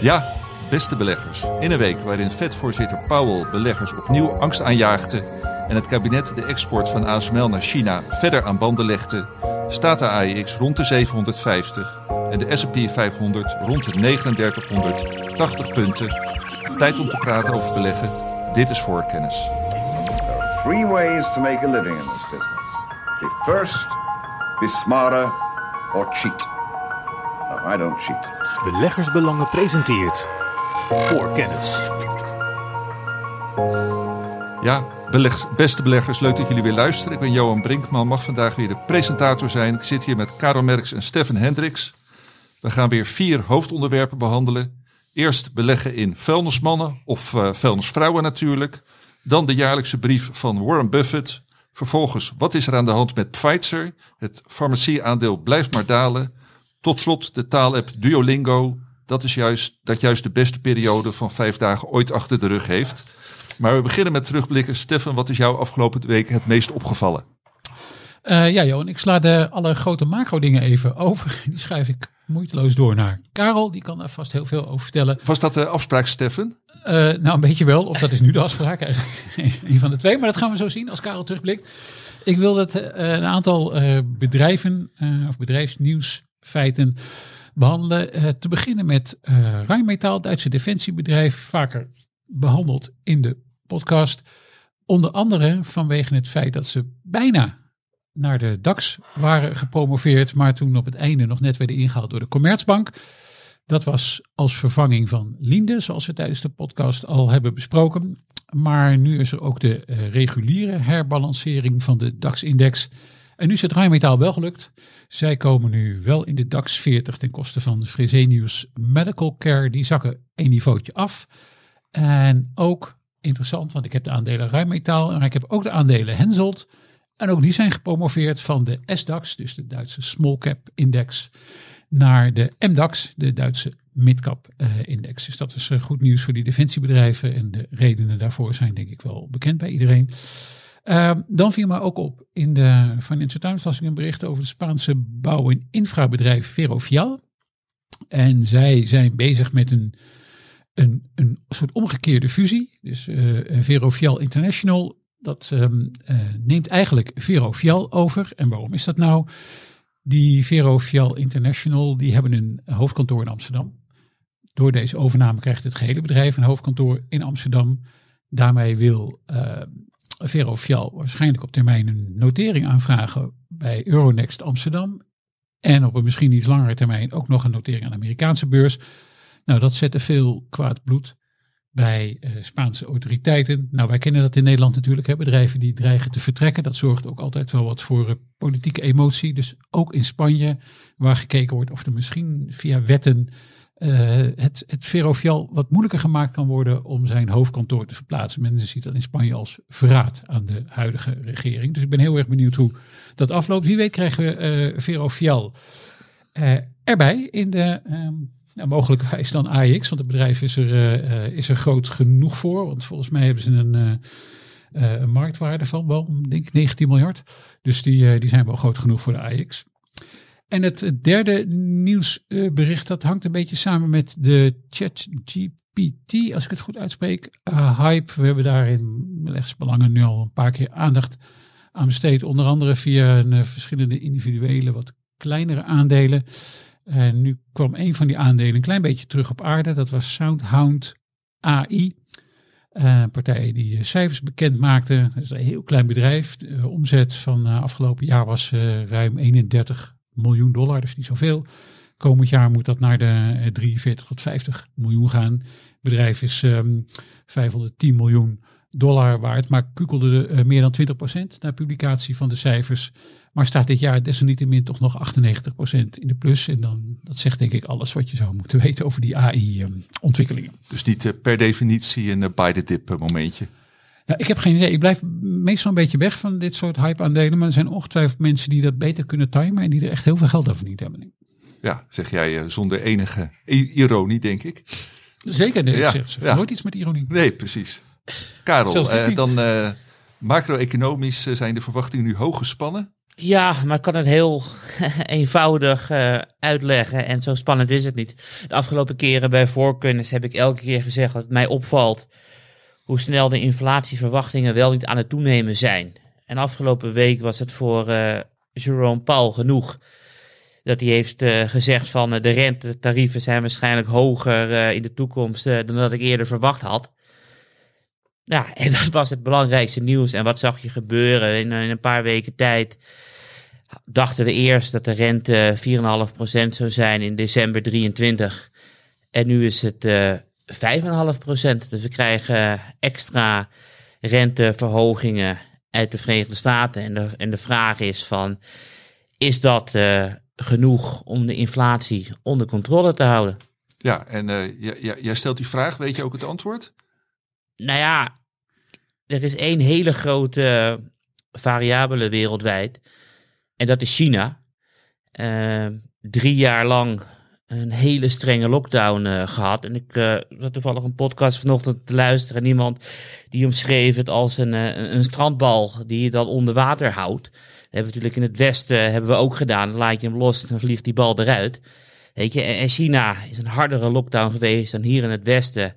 Ja, beste beleggers. In een week waarin Fed-voorzitter Powell beleggers opnieuw angst aanjaagde en het kabinet de export van ASML naar China verder aan banden legde, staat de AEX rond de 750 en de S&P 500 rond de 3980 punten. Tijd om te praten over beleggen. Dit is voorkennis. There are ways to make a living in this business. Be first, be smarter, or cheat. No, I don't cheat. Beleggersbelangen presenteert voor kennis. Ja, beleg- beste beleggers, leuk dat jullie weer luisteren. Ik ben Johan Brinkman, mag vandaag weer de presentator zijn. Ik zit hier met Karel Merks en Stefan Hendricks. We gaan weer vier hoofdonderwerpen behandelen. Eerst beleggen in vuilnismannen of eh, vuilnisvrouwen natuurlijk. Dan de jaarlijkse brief van Warren Buffett. Vervolgens, wat is er aan de hand met Pfizer? Het farmacieaandeel blijft maar dalen. Tot slot de taalapp Duolingo. Dat is juist, dat juist de beste periode van vijf dagen ooit achter de rug heeft. Maar we beginnen met terugblikken. Stefan, wat is jou afgelopen week het meest opgevallen? Eh, ja, Johan, ik sla de alle grote macro dingen even over. Die schrijf ik moeiteloos door naar Karel. Die kan er vast heel veel over vertellen. Was dat de afspraak, Stefan? Eh, nou, een beetje wel. Of dat is nu de afspraak. Eigenlijk een van de twee. Maar dat gaan we zo zien als Karel terugblikt. Ik wil dat eh, een aantal eh, bedrijven eh, of bedrijfsnieuwsfeiten behandelen. Eh, te beginnen met uh, Rijnmetaal, Duitse defensiebedrijf. Vaker behandeld in de podcast. Onder andere vanwege het feit dat ze bijna naar de DAX waren gepromoveerd, maar toen op het einde nog net werden ingehaald door de Commerzbank. Dat was als vervanging van Linde, zoals we tijdens de podcast al hebben besproken. Maar nu is er ook de uh, reguliere herbalancering van de DAX-index. En nu is het wel gelukt. Zij komen nu wel in de DAX 40 ten koste van Fresenius Medical Care. Die zakken een niveautje af. En ook interessant, want ik heb de aandelen Rijnmetaal en ik heb ook de aandelen Henselt. En ook die zijn gepromoveerd van de SDAX, dus de Duitse Small Cap Index, naar de MDAX, de Duitse Midcap uh, Index. Dus dat is uh, goed nieuws voor die defensiebedrijven. En de redenen daarvoor zijn denk ik wel bekend bij iedereen. Uh, dan viel mij ook op in de Financial Times las ik een bericht over het Spaanse bouw- en infrabedrijf Ferrovial. En zij zijn bezig met een, een, een soort omgekeerde fusie. Dus uh, Ferrovial International dat um, uh, neemt eigenlijk Verofial over. En waarom is dat nou? Die Verofial International, die hebben een hoofdkantoor in Amsterdam. Door deze overname krijgt het gehele bedrijf een hoofdkantoor in Amsterdam. Daarmee wil uh, Verofial waarschijnlijk op termijn een notering aanvragen bij Euronext Amsterdam. En op een misschien iets langere termijn ook nog een notering aan de Amerikaanse beurs. Nou, dat zette veel kwaad bloed bij uh, Spaanse autoriteiten. Nou, wij kennen dat in Nederland natuurlijk. Hè, bedrijven die dreigen te vertrekken. Dat zorgt ook altijd wel wat voor uh, politieke emotie. Dus ook in Spanje, waar gekeken wordt of er misschien via wetten het, het Ferrovial wat moeilijker gemaakt kan worden om zijn hoofdkantoor te verplaatsen. Men ziet dat in Spanje als verraad aan de huidige regering. Dus ik ben heel erg benieuwd hoe dat afloopt. Wie weet krijgen we Ferrovial erbij in de... Um, nou, mogelijkwijs dan AX, want het bedrijf is er, is er groot genoeg voor. Want volgens mij hebben ze een, een marktwaarde van wel, denk ik, 19 miljard. Dus die, die zijn wel groot genoeg voor de AX. En het derde nieuwsbericht, dat hangt een beetje samen met de ChatGPT, als ik het goed uitspreek. hype, we hebben daar in beleggersbelangen nu al een paar keer aandacht aan besteed. Onder andere via een, verschillende individuele, wat kleinere aandelen. En nu kwam een van die aandelen een klein beetje terug op aarde. Dat was Soundhound AI. Een partij die cijfers bekend maakte. Dat is een heel klein bedrijf. De omzet van afgelopen jaar was ruim 31 miljoen dollar. Dus niet zoveel. Komend jaar moet dat naar de 43 tot 50 miljoen gaan. Bedrijf is um, 510 miljoen dollar waard. Maar kukelde uh, meer dan 20% na publicatie van de cijfers. Maar staat dit jaar desalniettemin toch nog 98% in de plus. En dan, dat zegt denk ik alles wat je zou moeten weten over die AI-ontwikkelingen. Um, dus niet uh, per definitie een uh, buy the dip momentje? Nou, ik heb geen idee. Ik blijf meestal een beetje weg van dit soort hype-aandelen. Maar er zijn ongetwijfeld mensen die dat beter kunnen timen. En die er echt heel veel geld over niet hebben. Ja, zeg jij uh, zonder enige ironie, denk ik. Zeker, nee, ja, ik zeg, ja. nooit iets met ironie. Nee, precies. Karel, uh, dan uh, macro-economisch zijn de verwachtingen nu hoog gespannen. Ja, maar ik kan het heel eenvoudig uh, uitleggen en zo spannend is het niet. De afgelopen keren bij voorkennis heb ik elke keer gezegd dat het mij opvalt hoe snel de inflatieverwachtingen wel niet aan het toenemen zijn. En afgelopen week was het voor uh, Jerome Paul genoeg dat hij heeft uh, gezegd van de rentetarieven zijn waarschijnlijk hoger in de toekomst dan dat ik eerder verwacht had. Ja, en dat was het belangrijkste nieuws. En wat zag je gebeuren in, in een paar weken tijd? Dachten we eerst dat de rente 4,5% zou zijn in december 23. En nu is het uh, 5,5%. Dus we krijgen extra renteverhogingen uit de Verenigde Staten. En de, en de vraag is van, is dat uh, genoeg om de inflatie onder controle te houden? Ja, en uh, jij stelt die vraag. Weet je ook het antwoord? Nou ja, er is één hele grote variabele wereldwijd. En dat is China. Uh, drie jaar lang een hele strenge lockdown uh, gehad. En ik uh, zat toevallig een podcast vanochtend te luisteren. En iemand die omschreef het als een, een, een strandbal die je dan onder water houdt. Dat hebben we natuurlijk in het westen hebben we ook gedaan. Dan laat je hem los, dan vliegt die bal eruit. Weet je, en China is een hardere lockdown geweest dan hier in het westen.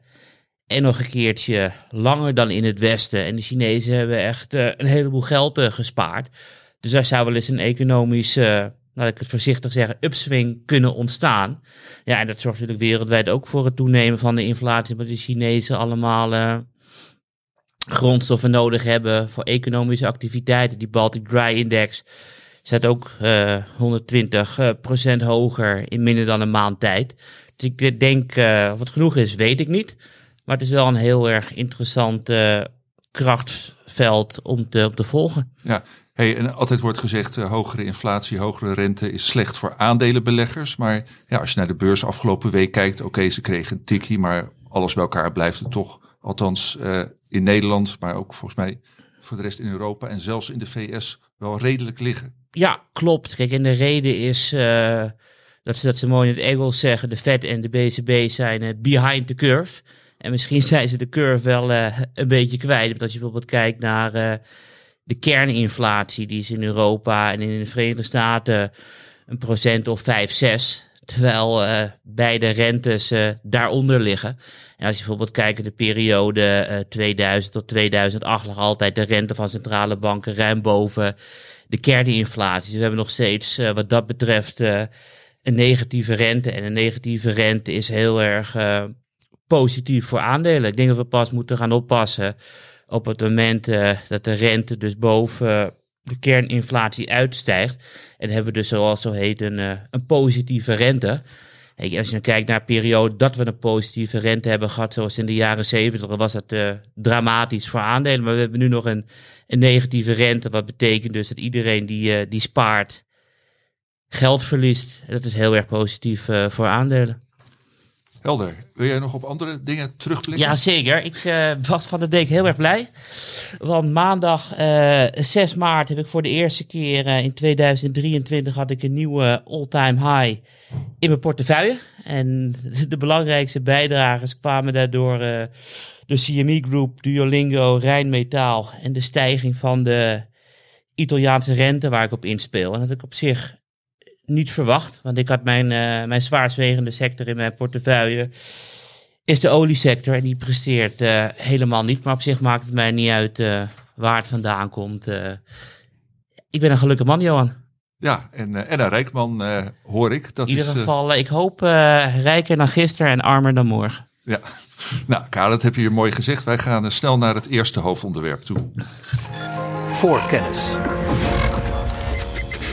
En nog een keertje langer dan in het Westen. En de Chinezen hebben echt een heleboel geld gespaard. Dus daar zou wel eens een economische, laat ik het voorzichtig zeggen, upswing kunnen ontstaan. Ja, en dat zorgt natuurlijk wereldwijd ook voor het toenemen van de inflatie. Maar de Chinezen allemaal grondstoffen nodig hebben voor economische activiteiten. Die Baltic Dry Index staat ook 120% hoger in minder dan een maand tijd. Dus ik denk, of het genoeg is, weet ik niet. Maar het is wel een heel erg interessant uh, krachtveld om te, om te volgen. Ja, hey, en altijd wordt gezegd, uh, hogere inflatie, hogere rente is slecht voor aandelenbeleggers. Maar ja, als je naar de beurs afgelopen week kijkt, oké, ze kregen een tikkie, maar alles bij elkaar blijft het toch, althans uh, in Nederland, maar ook volgens mij voor de rest in Europa en zelfs in de VS wel redelijk liggen. Ja, klopt. Kijk, en de reden is dat, ze, dat ze mooi in het Engels zeggen, de Fed en de BCB zijn behind the curve. En misschien zijn ze de curve wel uh, een beetje kwijt. Als je bijvoorbeeld kijkt naar uh, de kerninflatie, die is in Europa en in de Verenigde Staten een procent of 5, 6. Terwijl uh, beide rentes daaronder liggen. En als je bijvoorbeeld kijkt in de periode 2000 tot 2008 lag altijd de rente van centrale banken ruim boven de kerninflatie. Dus we hebben nog steeds wat dat betreft een negatieve rente. En een negatieve rente is heel erg positief voor aandelen. Ik denk dat we pas moeten gaan oppassen op het moment uh, dat de rente dus boven de kerninflatie uitstijgt. En hebben we dus zoals zo heet een, uh, een positieve rente. Als je dan kijkt naar een periode dat we een positieve rente hebben gehad, zoals in de jaren 70, dan was dat uh, dramatisch voor aandelen. Maar we hebben nu nog een, een negatieve rente, wat betekent dus dat iedereen die, die spaart geld verliest. En dat is heel erg positief voor aandelen. Helder. Wil jij nog op andere dingen terugblikken? Ja, zeker. Ik uh, was van de week heel erg blij. Want maandag uh, eh, 6 maart heb ik voor de eerste keer uh, in 2023 had ik een nieuwe all-time high in mijn portefeuille. En de belangrijkste bijdragers kwamen daardoor de CME Group, Duolingo, Rijnmetaal en de stijging van de Italiaanse rente waar ik op inspeel. En dat ik op zich niet verwacht. Want ik had mijn, uh, mijn sector in mijn portefeuille. Is de oliesector. En die presteert uh, helemaal niet. Maar op zich maakt het mij niet uit uh, waar het vandaan komt. ik ben een gelukkig man, Johan. Ja, en, en een rijk man hoor ik. Dat in ieder geval, ik hoop rijker dan gisteren en armer dan morgen. Ja, nou Karel, dat heb je hier mooi gezegd. Wij gaan snel naar het eerste hoofdonderwerp toe. Voor kennis.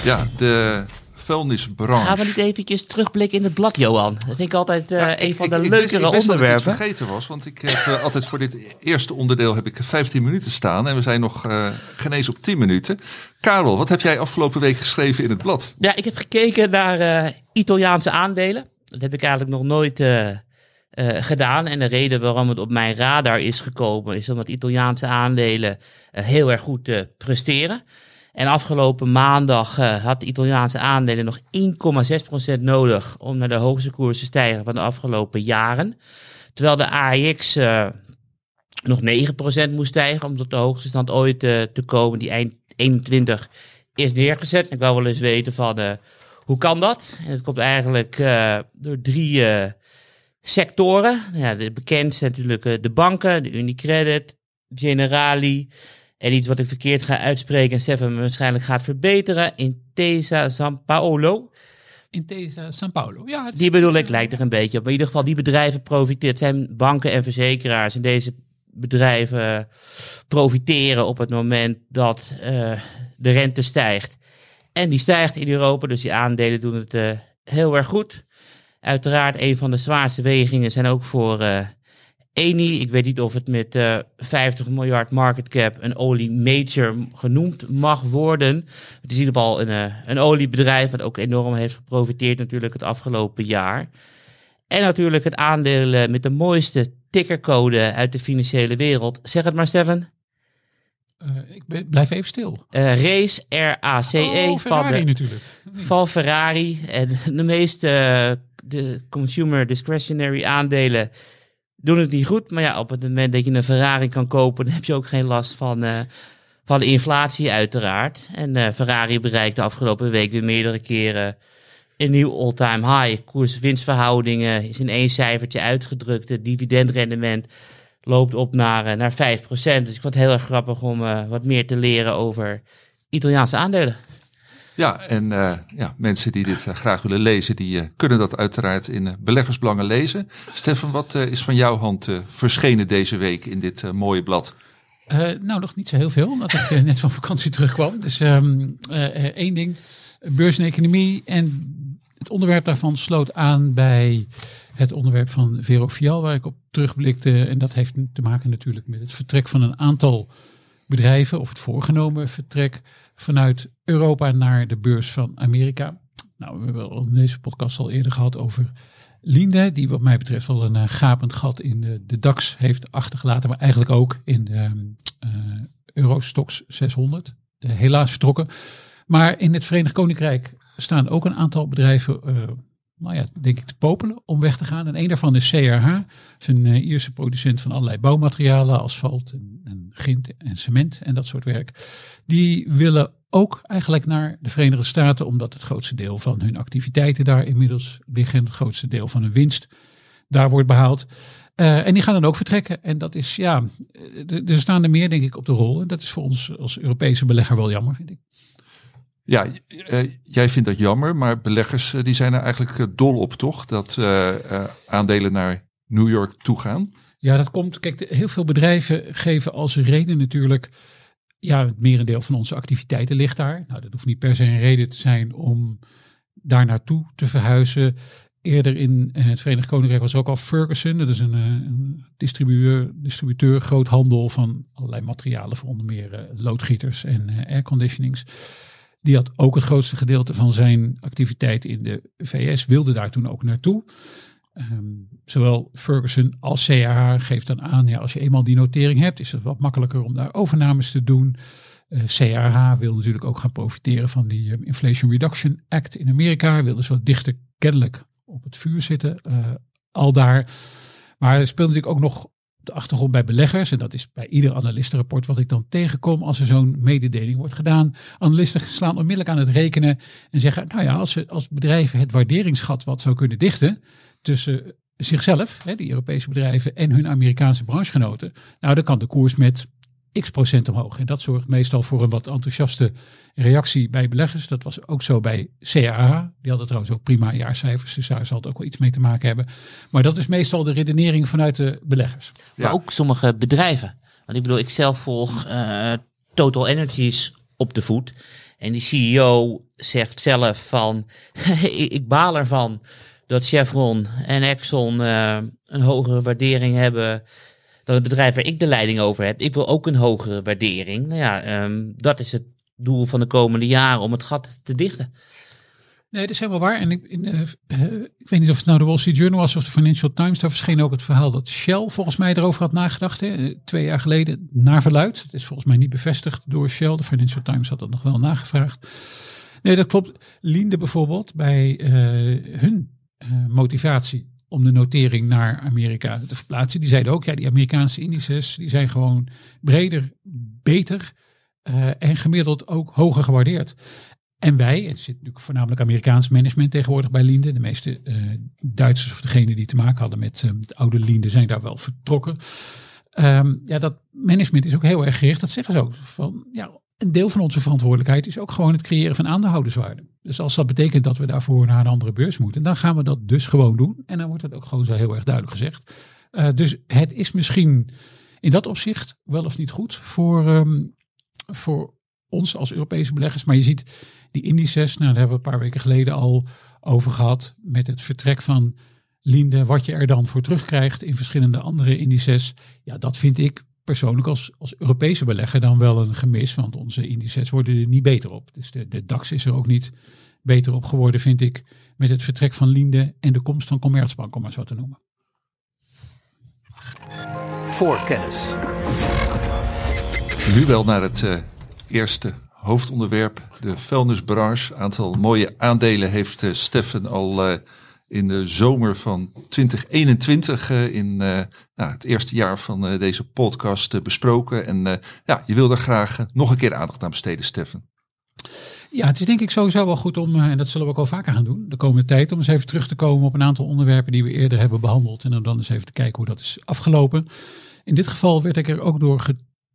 Ja, de vuilnisbranche. Gaan we niet eventjes terugblikken in het blad, Johan? Dat vind ik altijd uh, ja, een van de ik, leukere ik wist, onderwerpen. Dat ik vergeten was, want ik heb uh, altijd voor dit eerste onderdeel heb ik 15 minuten staan en we zijn nog uh, genezen op 10 minuten. Karel, wat heb jij afgelopen week geschreven in het blad? Ja, ik heb gekeken naar Italiaanse aandelen. Dat heb ik eigenlijk nog nooit gedaan. En de reden waarom het op mijn radar is gekomen, is omdat Italiaanse aandelen heel erg goed presteren. En afgelopen maandag uh, had de Italiaanse aandelen nog 1,6% nodig om naar de hoogste koers te stijgen van de afgelopen jaren. Terwijl de AEX uh, nog 9% moest stijgen om tot de hoogste stand ooit uh, te komen, die eind 21 is neergezet. Ik wou wel eens weten van eh, hoe kan dat? En het komt eigenlijk eh, door drie eh, sectoren. Nou Ja, de bekendste natuurlijk eh, de banken, de Unicredit, Generali. En iets wat ik verkeerd ga uitspreken en Stefan me waarschijnlijk gaat verbeteren. Intesa San Paolo. Intesa San Paulo. Ja, Die bedoel ik, lijkt er een beetje op. Maar in ieder geval, die bedrijven profiteren. Het zijn banken en verzekeraars. En deze bedrijven profiteren op het moment dat eh, de rente stijgt. En die stijgt in Europa, dus die aandelen doen het eh, heel erg goed. Uiteraard, een van de zwaarste wegingen zijn ook voor eh Eni. Ik weet niet of het met eh 50 miljard market cap een olie major genoemd mag worden. Het is in ieder geval een, eh, een oliebedrijf wat ook enorm heeft geprofiteerd natuurlijk het afgelopen jaar. En natuurlijk het aandeel eh, met de mooiste tickercode uit de financiële wereld. Zeg het maar, Stefan. eh, ik blijf even stil. Eh, race, R-A-C-E, oh, van, Ferrari de, natuurlijk. van Ferrari. En de meeste de consumer discretionary aandelen doen het niet goed. Maar ja, op het moment dat je een Ferrari kan kopen, dan heb je ook geen last van, eh, van inflatie uiteraard. En eh, Ferrari bereikte afgelopen week weer meerdere keren een nieuw all-time high. Koers-winstverhoudingen is in één cijfertje uitgedrukt. Het dividendrendement loopt op naar, eh, naar 5%. Dus ik vond het heel erg grappig om wat meer te leren over Italiaanse aandelen. Ja, en eh, ja, mensen die dit eh, graag willen lezen, die eh, kunnen dat uiteraard in beleggersbelangen lezen. Stefan, wat is van jouw hand verschenen deze week in dit mooie blad? Nou, nog niet zo heel veel, omdat ik net van vakantie terugkwam. Dus eh, één ding, beurs en economie. En het onderwerp daarvan sloot aan bij het onderwerp van Vero Fial, waar ik op terugblikte. En dat heeft te maken natuurlijk met het vertrek van een aantal bedrijven, of het voorgenomen vertrek vanuit Europa naar de beurs van Amerika. Nou, we hebben in deze podcast al eerder gehad over Linde, die wat mij betreft al een eh, gapend gat in de, de DAX heeft achtergelaten, maar eigenlijk ook in de eh, Eurostox 600. Eh, helaas vertrokken. Maar in het Verenigd Koninkrijk staan ook een aantal bedrijven, eh, nou ja, denk ik, te popelen om weg te gaan. En een daarvan is CRH, is een eh, Ierse producent van allerlei bouwmaterialen, asfalt en, en en cement en dat soort werk. Die willen ook eigenlijk naar de Verenigde Staten, omdat het grootste deel van hun activiteiten daar inmiddels liggen, het grootste deel van hun winst daar wordt behaald. Eh, en die gaan dan ook vertrekken. En dat is, ja, eh, er staan er meer, denk ik, op de rol. En dat is voor ons als Europese belegger wel jammer, vind ik. Ja, eh, jij vindt dat jammer, maar beleggers die zijn er eigenlijk dol op, toch? Dat aandelen naar New York toe gaan. Ja, dat komt. Kijk, heel veel bedrijven geven als reden natuurlijk. Ja, het merendeel van onze activiteiten ligt daar. Nou, dat hoeft niet per se een reden te zijn om daar naartoe te verhuizen. Eerder in eh, het Verenigd Koninkrijk was er ook al Ferguson. Dat is een, eh, een distributeur, distributeur, groothandel van allerlei materialen voor onder meer eh, loodgieters en airconditionings. Die had ook het grootste gedeelte van zijn activiteit in de VS, wilde daar toen ook naartoe. Ehm, zowel Ferguson als CAH geeft dan aan, ja, als je eenmaal die notering hebt, is het wat makkelijker om daar overnames te doen. Eh CRH wil natuurlijk ook gaan profiteren van die eh, Inflation Reduction Act in Amerika. Wil dus wat dichter kennelijk op het vuur zitten, eh, al daar. Maar er speelt natuurlijk ook nog de achtergrond bij beleggers. En dat is bij ieder analistenrapport wat ik dan tegenkom als er zo'n mededeling wordt gedaan. Analisten slaan onmiddellijk aan het rekenen en zeggen, nou ja, als, ze, als bedrijven het waarderingsgat wat zou kunnen dichten tussen zichzelf, hè, die Europese bedrijven, en hun Amerikaanse branchegenoten, nou dan kan de koers met x procent omhoog. En dat zorgt meestal voor een wat enthousiaste reactie bij beleggers. Dat was ook zo bij CAA. Die hadden trouwens ook prima jaarcijfers, dus daar zal het ook wel iets mee te maken hebben. Maar dat is meestal de redenering vanuit de beleggers. Maar ook sommige bedrijven. Want ik bedoel, ik zelf volg eh, Total Energies op de voet. En die CEO zegt zelf van, ik, ik baal ervan dat Chevron en Exxon eh, een hogere waardering hebben dan het bedrijf waar ik de leiding over heb. Ik wil ook een hogere waardering. Nou ja, ehm, dat is het doel van de komende jaren om het gat te dichten. Nee, dat is helemaal waar. En ik, in, eh, eh, ik weet niet of het nou de Wall Street Journal was of de Financial Times. Daar verscheen ook het verhaal dat Shell volgens mij erover had nagedacht. Hè, eh, twee jaar geleden, naar verluid. Het is volgens mij niet bevestigd door Shell. De Financial Times had dat nog wel nagevraagd. Nee, dat klopt. Linde bijvoorbeeld bij hun motivatie om de notering naar Amerika te verplaatsen. Die zeiden ook, ja, die Amerikaanse indices die zijn gewoon breder, beter eh, en gemiddeld ook hoger gewaardeerd. En wij, het zit natuurlijk voornamelijk Amerikaans management tegenwoordig bij Linde. De meeste eh, Duitsers of degenen die te maken hadden met de oude Linde zijn daar wel vertrokken. Um, ja, dat management is ook heel erg gericht. Dat zeggen ze ook. Van, ja, een deel van onze verantwoordelijkheid is ook gewoon het creëren van aandeelhouderswaarde. Dus als dat betekent dat we daarvoor naar een andere beurs moeten, dan gaan we dat dus gewoon doen. En dan wordt het ook gewoon zo heel erg duidelijk gezegd. Uh, dus het is misschien in dat opzicht wel of niet goed voor, um, voor ons als Europese beleggers. Maar je ziet die indices, nou, daar hebben we een paar weken geleden al over gehad. Met het vertrek van Linde, wat je er dan voor terugkrijgt in verschillende andere indices. Ja, dat vind ik persoonlijk als, als Europese belegger dan wel een gemis. Want onze indices worden er niet beter op. Dus de, de DAX is er ook niet beter op geworden, vind ik. Met het vertrek van Linde en de komst van Commerzbank, om maar zo te noemen. Voorkennis. Nu wel naar het uh, eerste hoofdonderwerp, de vuilnisbranche. Aantal mooie aandelen heeft uh, Steffen al uh, in de zomer van 2021 uh, in uh, nou, het eerste jaar van uh, deze podcast besproken. En ja, je wil er graag nog een keer aandacht aan besteden, Steffen. Ja, het is denk ik sowieso wel goed om, en dat zullen we ook al vaker gaan doen, de komende tijd, om eens even terug te komen op een aantal onderwerpen die we eerder hebben behandeld. En dan eens even te kijken hoe dat is afgelopen. In dit geval werd ik er ook door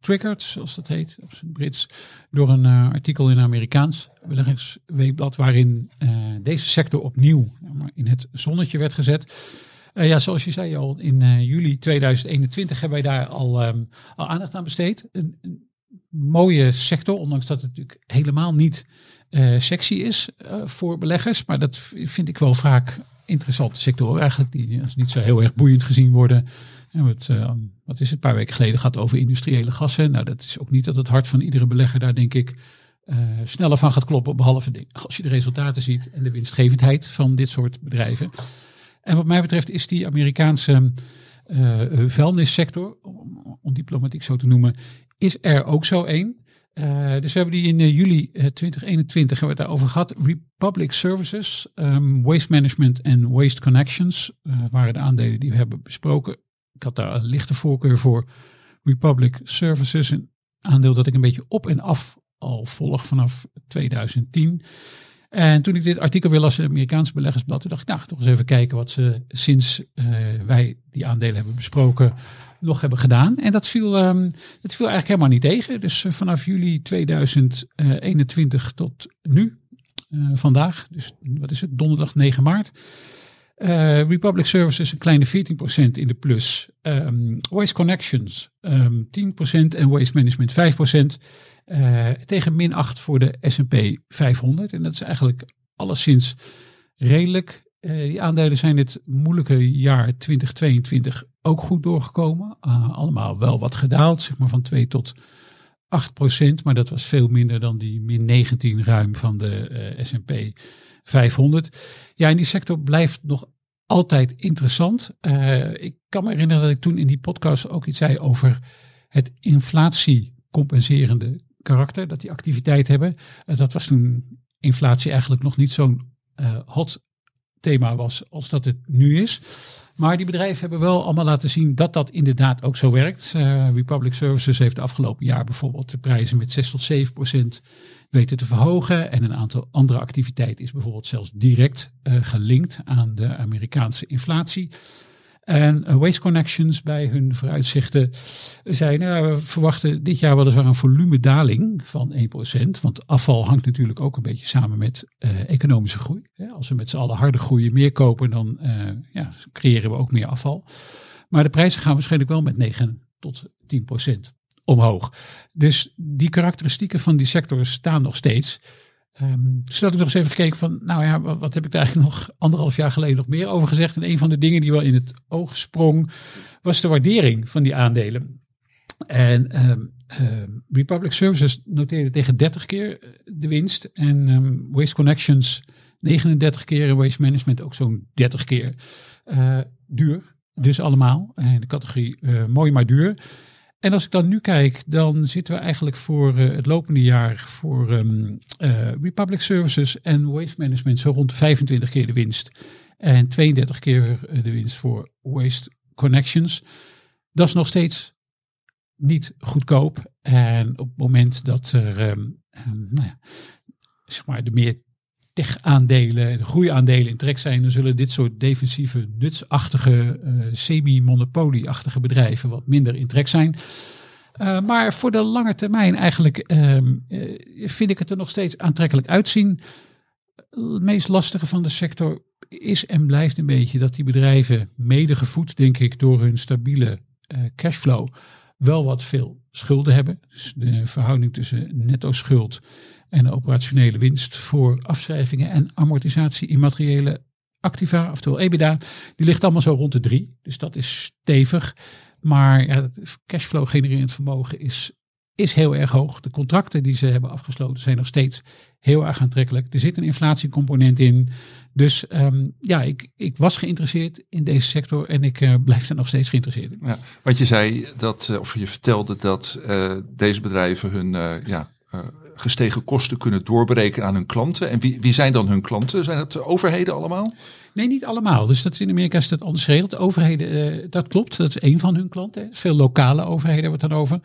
getriggerd, zoals dat heet op zijn Brits, door een uh, artikel in een Amerikaans beleggingsweekblad waarin uh, deze sector opnieuw in het zonnetje werd gezet. Uh, ja, zoals je zei al, in juli 2021 hebben wij daar al, um, al aandacht aan besteed. Een, een, mooie sector, ondanks dat het natuurlijk helemaal niet sexy is voor beleggers. Maar dat vind ik wel vaak interessante sectoren eigenlijk, die als niet zo heel erg boeiend gezien worden. En het, uh, wat is het, een paar weken geleden gaat over industriële gassen. Nou, dat is ook niet dat het hart van iedere belegger daar denk ik uh, sneller van gaat kloppen. Behalve als je de resultaten ziet en de winstgevendheid van dit soort bedrijven. En wat mij betreft is die Amerikaanse uh, vuilnissector, om, om diplomatiek zo te noemen, is er ook zo één. Dus we hebben die in juli uh, 2021 hebben we het daarover gehad. Republic Services, um, Waste Management en Waste Connections waren de aandelen die we hebben besproken. Ik had daar een lichte voorkeur voor Republic Services, een aandeel dat ik een beetje op en af al volg vanaf 2010. En toen ik dit artikel weer las in het Amerikaanse beleggersblad, dacht ik, nou, toch eens even kijken wat ze sinds wij die aandelen hebben besproken nog hebben gedaan. En dat viel, um, dat viel eigenlijk helemaal niet tegen. Dus uh, vanaf juli 2021 tot nu, vandaag, dus wat is het, donderdag 9 maart. Uh, Republic Services een kleine 14% in de plus. Um, Waste Connections um, 10% en Waste Management 5%. tegen min 8 voor de S&P 500. En dat is eigenlijk alleszins redelijk. Uh, die aandelen zijn dit moeilijke jaar 2022 ook goed doorgekomen. Allemaal wel wat gedaald, zeg maar van 2 tot 8 procent. Maar dat was veel minder dan die min 19 ruim van de S&P 500. Ja, en die sector blijft nog altijd interessant. ik kan me herinneren dat ik toen in die podcast ook iets zei over het inflatiecompenserende karakter. Dat die activiteit hebben. dat was toen inflatie eigenlijk nog niet zo'n hot thema was als dat het nu is. Maar die bedrijven hebben wel allemaal laten zien dat dat inderdaad ook zo werkt. Republic Services heeft afgelopen jaar bijvoorbeeld de prijzen met 6 tot 7 procent weten te verhogen. En een aantal andere activiteiten is bijvoorbeeld zelfs direct uh, gelinkt aan de Amerikaanse inflatie. En uh, Waste Connections bij hun vooruitzichten zei, nou, we verwachten dit jaar weliswaar een volumedaling van 1%. Want afval hangt natuurlijk ook een beetje samen met economische groei. Als we met z'n allen harde groeien meer kopen, dan ja, creëren we ook meer afval. Maar de prijzen gaan waarschijnlijk wel met 9 tot 10% omhoog. Dus die karakteristieken van die sector staan nog steeds. Um, dus ik nog eens even gekeken van, nou ja, wat, heb ik daar eigenlijk nog anderhalf jaar geleden nog meer over gezegd? En een van de dingen die wel in het oog sprong, was de waardering van die aandelen. En um, um, Republic Services noteerde tegen 30 keer de winst en Waste Connections 39 keer en Waste Management ook zo'n 30 keer. Uh, duur, dus allemaal. En de categorie uh, mooi maar duur. En als ik dan nu kijk, dan zitten we eigenlijk voor uh, het lopende jaar voor um, uh, Republic Services en Waste Management zo rond de 25 keer de winst. En 32 keer de winst voor Waste Connections. Dat is nog steeds niet goedkoop. En op het moment dat er ehm, ehm, nou ja, zeg maar de meer tech-aandelen, de groeiaandelen in trek zijn, dan zullen dit soort defensieve, nutsachtige, eh, semi-monopolie-achtige bedrijven wat minder in trek zijn. Uh, maar voor de lange termijn eigenlijk ehm, eh, vind ik het er nog steeds aantrekkelijk uitzien. Het meest lastige van de sector is en blijft een beetje dat die bedrijven, mede gevoed denk ik door hun stabiele cashflow, wel wat veel schulden hebben. Dus de verhouding tussen netto schuld en de operationele winst voor afschrijvingen en amortisatie immateriële activa, oftewel EBITDA, die ligt allemaal zo rond de drie. Dus dat is stevig. Maar ja, het cashflow genererend vermogen is, is heel erg hoog. De contracten die ze hebben afgesloten zijn nog steeds heel erg aantrekkelijk. Er zit een inflatiecomponent in. Dus ehm, ja, ik, ik was geïnteresseerd in deze sector en ik uh, blijf er nog steeds geïnteresseerd in. Ja, want je zei dat, uh, of je vertelde dat uh, deze bedrijven hun ja, gestegen kosten kunnen doorberekenen aan hun klanten. En wie, wie zijn dan hun klanten? Zijn het overheden allemaal? Nee, niet allemaal. Dus dat is in Amerika is dat anders geregeld. De overheden, uh, dat klopt. Dat is één van hun klanten. Veel lokale overheden hebben het dan over.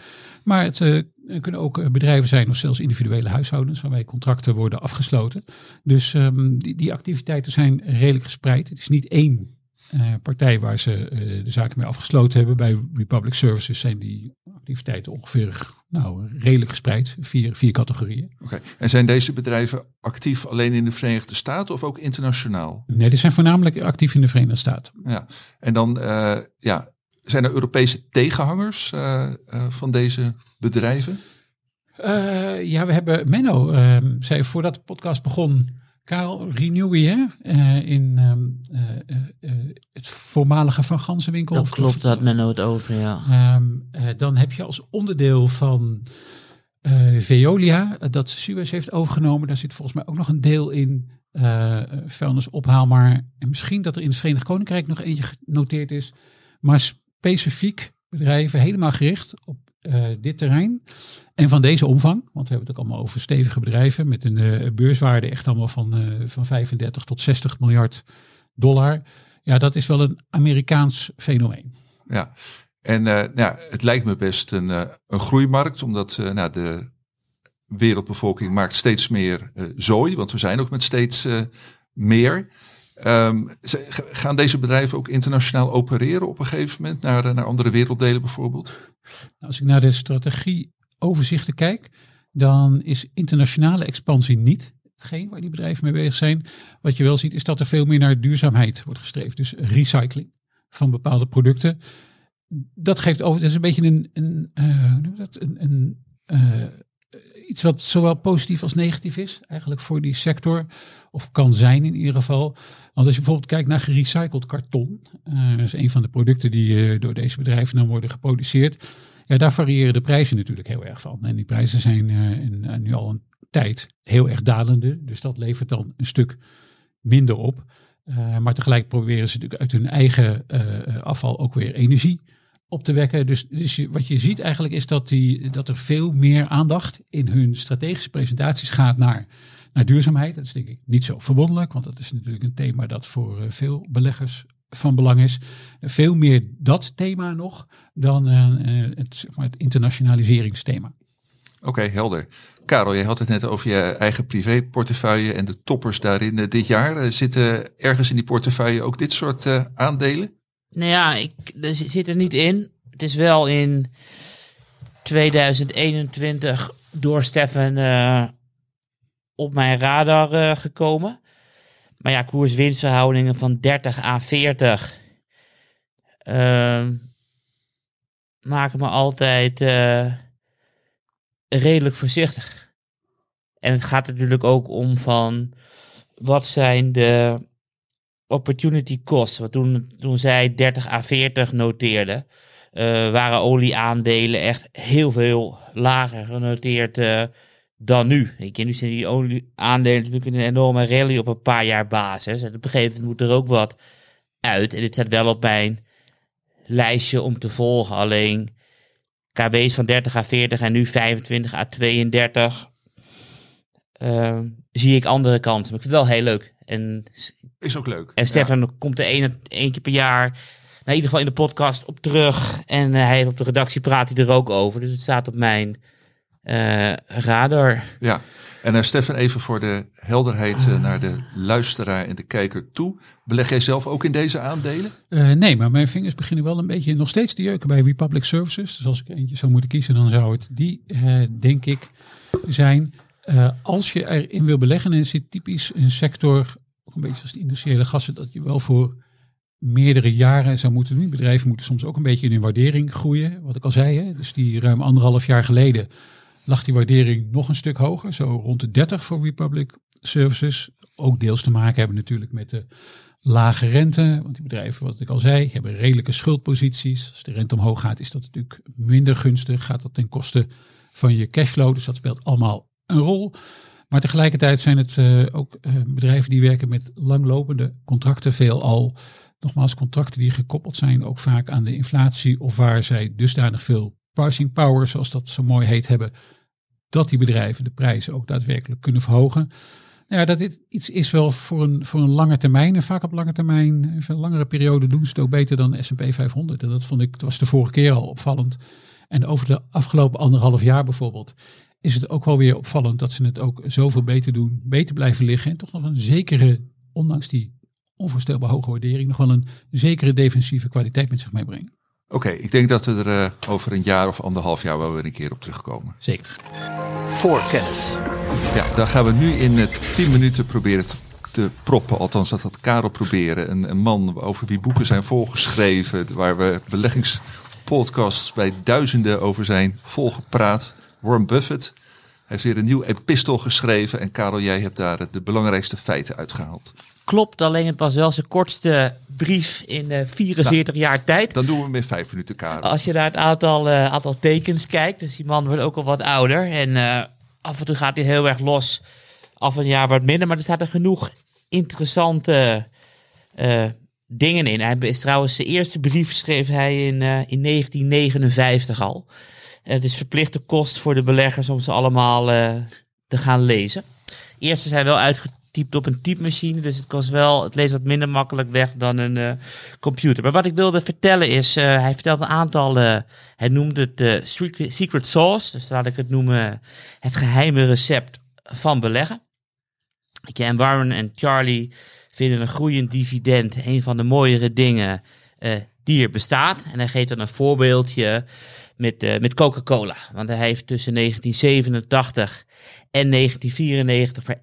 Maar het uh, kunnen ook bedrijven zijn of zelfs individuele huishoudens waarmee contracten worden afgesloten. Dus um, die, die activiteiten zijn redelijk gespreid. Het is niet één uh, partij waar ze uh, de zaken mee afgesloten hebben. Bij Republic Services zijn die activiteiten ongeveer nou, redelijk gespreid. Vier, vier categorieën. Oké. Okay. En zijn deze bedrijven actief alleen in de Verenigde Staten of ook internationaal? Nee, die zijn voornamelijk actief in de Verenigde Staten. Ja. En dan uh, ja, zijn er Europese tegenhangers van deze bedrijven? ja, we hebben Menno, zei voordat de podcast begon Karel Renewy, hè? Uh, in um, uh, uh, het voormalige Van Gansenwinkel. Dat klopt, dat men het over, ja. Um, dan heb je als onderdeel van Veolia, dat Suez heeft overgenomen, daar zit volgens mij ook nog een deel in vuilnisophaal. Maar en misschien dat er in het Verenigd Koninkrijk nog eentje genoteerd is. Maar specifiek bedrijven helemaal gericht op uh, dit terrein. En van deze omvang, want we hebben het ook allemaal over stevige bedrijven met een uh, beurswaarde echt allemaal van, uh, van 35 tot 60 miljard dollar. Ja, dat is wel een Amerikaans fenomeen. Ja, en ja, het lijkt me best een, een groeimarkt, omdat nou, de wereldbevolking maakt steeds meer zooi, want we zijn ook met steeds meer. Um, gaan deze bedrijven ook internationaal opereren op een gegeven moment naar, naar andere werelddelen bijvoorbeeld? Als ik naar de strategieoverzichten kijk, dan is internationale expansie niet hetgeen waar die bedrijven mee bezig zijn. Wat je wel ziet is dat er veel meer naar duurzaamheid wordt gestreefd. Dus recycling van bepaalde producten. Dat geeft over, dat is een beetje een, een, uh, een, een uh, iets wat zowel positief als negatief is, eigenlijk voor die sector. Of kan zijn in ieder geval. Want als je bijvoorbeeld kijkt naar gerecycled karton, uh, dat is een van de producten die uh, door deze bedrijven dan worden geproduceerd. Ja, daar variëren de prijzen natuurlijk heel erg van. En die prijzen zijn in, nu al een tijd heel erg dalende. Dus dat levert dan een stuk minder op. maar tegelijk proberen ze natuurlijk uit hun eigen afval ook weer energie op te wekken. Dus, dus wat je ziet eigenlijk is dat, die, dat er veel meer aandacht in hun strategische presentaties gaat naar, naar duurzaamheid. Dat is denk ik niet zo verwonderlijk, want dat is natuurlijk een thema dat voor uh, veel beleggers van belang is. Veel meer dat thema nog dan uh, het, zeg maar, het internationaliseringsthema. Oké, helder. Karel, je had het net over je eigen privéportefeuille en de toppers daarin dit jaar. Zitten ergens in die portefeuille ook dit soort aandelen? Nou ja, ik, er zit er niet in. Het is wel in 2021 door Stefan uh, op mijn radar uh, gekomen. Maar ja, koers-winstverhoudingen van 30 à 40 uh, maken me altijd uh, redelijk voorzichtig. En het gaat natuurlijk ook om van wat zijn de opportunity cost, wat toen, toen zij 30 à 40 noteerde, uh, waren olieaandelen echt heel veel lager genoteerd uh, dan nu. Ik nu zijn die olieaandelen natuurlijk een enorme rally op een paar jaar basis. En op een gegeven moment moet er ook wat uit. En dit staat wel op mijn lijstje om te volgen. Alleen KB's van 30 à 40 en nu 25 à 32. Uh, zie ik andere kanten. Maar ik vind het wel heel leuk. En is ook leuk. En Stefan ja. komt er één, één keer per jaar in ieder geval in de podcast op terug. En eh, hij op de redactie praat hij er ook over. Dus het staat op mijn eh, radar. Ja, en uh, Stefan, even voor de helderheid uh, naar de luisteraar en de kijker toe. Beleg jij zelf ook in deze aandelen? Uh, nee, maar mijn vingers beginnen wel een beetje nog steeds te jeuken bij Republic Services. Dus als ik eentje zou moeten kiezen, dan zou het die, denk ik, zijn. Als je erin wil beleggen, en zit typisch een sector, ook een beetje als de industriële gassen, dat je wel voor meerdere jaren zou moeten doen. Bedrijven moeten soms ook een beetje in hun waardering groeien, wat ik al zei. Hè? Dus die ruim anderhalf jaar geleden lag die waardering nog een stuk hoger, zo rond de 30 voor Republic Services. Ook deels te maken hebben natuurlijk met de lage rente, want die bedrijven, wat ik al zei, hebben redelijke schuldposities. Als de rente omhoog gaat, is dat natuurlijk minder gunstig. Gaat dat ten koste van je cashflow, dus dat speelt allemaal een rol. Maar tegelijkertijd zijn het uh, ook uh, bedrijven die werken met langlopende contracten, veelal. Nogmaals, contracten die gekoppeld zijn ook vaak aan de inflatie of waar zij dusdanig veel pricing power, zoals dat zo mooi heet, hebben, dat die bedrijven de prijzen ook daadwerkelijk kunnen verhogen. Nou ja, dat dit iets is wel voor een, voor een lange termijn. En vaak op lange termijn, een langere periode, doen ze het ook beter dan SP 500. En dat vond ik, dat was de vorige keer al opvallend. En over de afgelopen anderhalf jaar bijvoorbeeld, is het ook wel weer opvallend dat ze het ook zoveel beter doen, beter blijven liggen. En toch nog een zekere, ondanks die onvoorstelbaar hoge waardering, nog wel een zekere defensieve kwaliteit met zich meebrengen. Oké, okay, ik denk dat we er uh, over een jaar of anderhalf jaar wel weer een keer op terugkomen. Zeker. Voor kennis. Ja, dan gaan we nu in uh, 10 minuten proberen te, te, proppen. Althans, dat had Karel proberen. Een, een, man over wie boeken zijn volgeschreven. Waar we beleggingspodcasts bij duizenden over zijn volgepraat. Warren Buffett heeft weer een nieuw epistel geschreven. En Karel, jij hebt daar de belangrijkste feiten uitgehaald. Klopt, alleen het was wel zijn kortste brief in uh, 44 nou, jaar tijd. Dan doen we hem in vijf minuten, Karel. Als je naar het aantal, uh, aantal tekens kijkt, dus die man wordt ook al wat ouder. En uh, af en toe gaat hij heel erg los, af een jaar wat minder. Maar er zaten genoeg interessante dingen in. Hij is trouwens, zijn eerste brief schreef hij in, in 1959 al. Het is verplichte kost voor de beleggers om ze allemaal te gaan lezen. Eerst is hij wel uitgetypt op een typemachine, dus het kost wel, het leest wat minder makkelijk weg dan een uh, computer. Maar wat ik wilde vertellen is, uh, hij vertelt een aantal, hij noemde het de secret sauce, dus laat ik het noemen het geheime recept van beleggen. En Warren en Charlie vinden een groeiend dividend een van de mooiere dingen die er bestaat. En hij geeft dan een voorbeeldje met, uh, met Coca-Cola. Want hij heeft tussen 1987 en 1994 voor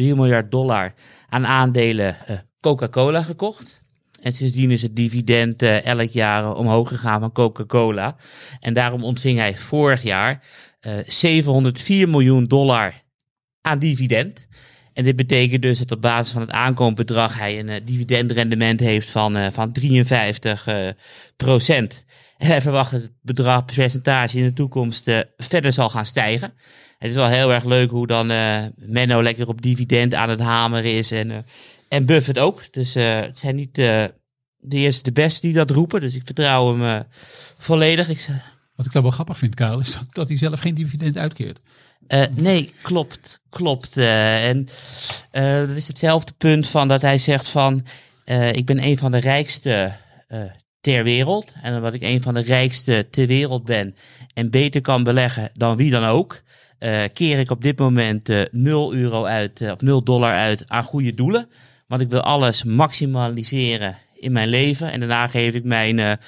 1,3 miljard dollar aan aandelen uh, Coca-Cola gekocht. En sindsdien is het dividend uh, elk jaar omhoog gegaan van Coca-Cola. En daarom ontving hij vorig jaar 704 miljoen dollar aan dividend. En dit betekent dus dat op basis van het aankoopbedrag hij een dividendrendement heeft van, van 53 uh, procent. Verwacht dat het bedrag, percentage in de toekomst verder zal gaan stijgen. Het is wel heel erg leuk hoe dan Menno lekker op dividend aan het hameren is en, en Buffett ook. Dus het zijn niet de eerste de beste die dat roepen, dus ik vertrouw hem volledig. Ik, Wat ik dan wel grappig vind, Karel, is dat, dat hij zelf geen dividend uitkeert. Uh, nee, klopt, klopt. Uh, en uh, dat is hetzelfde punt van dat hij zegt van, ik ben een van de rijkste ter wereld. En omdat ik een van de rijkste ter wereld ben en beter kan beleggen dan wie dan ook, keer ik op dit moment 0 euro uit, of 0 dollar uit aan goede doelen. Want ik wil alles maximaliseren in mijn leven. En daarna geef ik mijn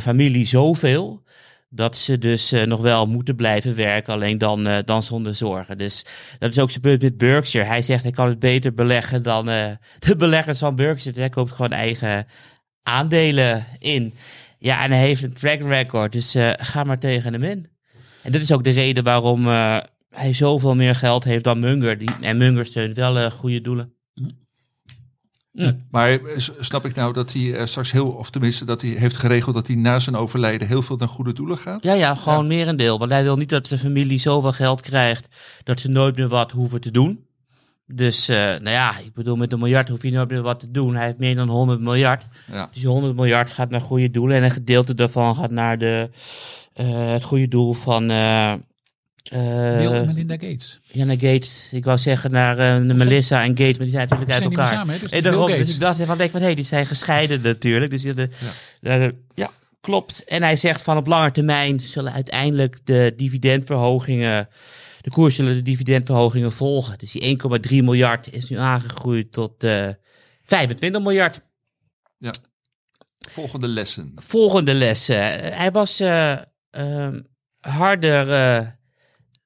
familie zoveel dat ze dus uh, nog wel moeten blijven werken, alleen dan, uh, dan zonder zorgen. Dus dat is ook punt met Berkshire. Hij zegt, hij kan het beter beleggen dan uh, de beleggers van Berkshire. Dus hij koopt gewoon eigen aandelen in. Ja, en hij heeft een track record, dus ga maar tegen hem in. En dat is ook de reden waarom hij zoveel meer geld heeft dan Munger. Die, en Munger steunt wel goede doelen. Mm. Maar snap ik nou dat hij uh, straks heel, of tenminste dat hij heeft geregeld dat hij na zijn overlijden heel veel naar goede doelen gaat? Ja, ja, gewoon ja. merendeel. Want hij wil niet dat zijn familie zoveel geld krijgt dat ze nooit meer wat hoeven te doen. Dus, uh, nou ja, ik bedoel, met een miljard hoef je nooit meer wat te doen. Hij heeft meer dan 100 miljard. Ja. Dus die 100 miljard gaat naar goede doelen. En een gedeelte daarvan gaat naar de, uh, het goede doel van, Eh, Bill en Melinda Gates. Jana Gates, ik wou zeggen naar eh, de Melissa en Gates, maar die zijn natuurlijk uit elkaar. samen? Dus En daarom, dus ik dacht van, denk van, hé, die zijn gescheiden natuurlijk. Dus daar- ja, klopt. En hij zegt van op lange termijn zullen uiteindelijk de dividendverhogingen, de koers zullen de dividendverhogingen volgen. Dus die 1,3 miljard is nu aangegroeid tot eh 25 miljard. Volgende lessen. Volgende les. eh, hij was eh, ehm, harder eh,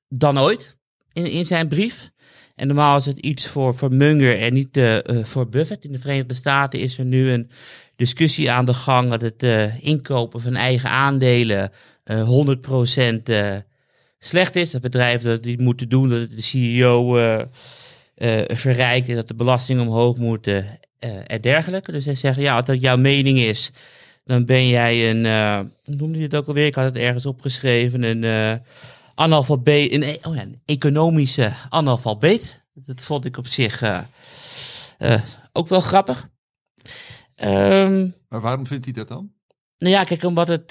dan ooit in, in zijn brief. En normaal is het iets voor, voor Munger en niet eh, eh, voor Buffett. In de Verenigde Staten is er nu een discussie aan de gang dat het eh, inkopen van eigen aandelen eh 100% eh, slecht is. Dat bedrijven dat die moeten doen, dat de CEO eh eh, verrijkt en dat de belastingen omhoog moeten eh en dergelijke. Dus hij zegt, ja, als dat jouw mening is, dan ben jij een, hoe noemde hij het ook alweer? Ik had het ergens opgeschreven, een analfabeet, een, e- oh ja, een economische analfabeet. Dat vond ik op zich ook wel grappig. Ehm, Maar waarom vindt hij dat dan? nou ja, kijk, omdat het,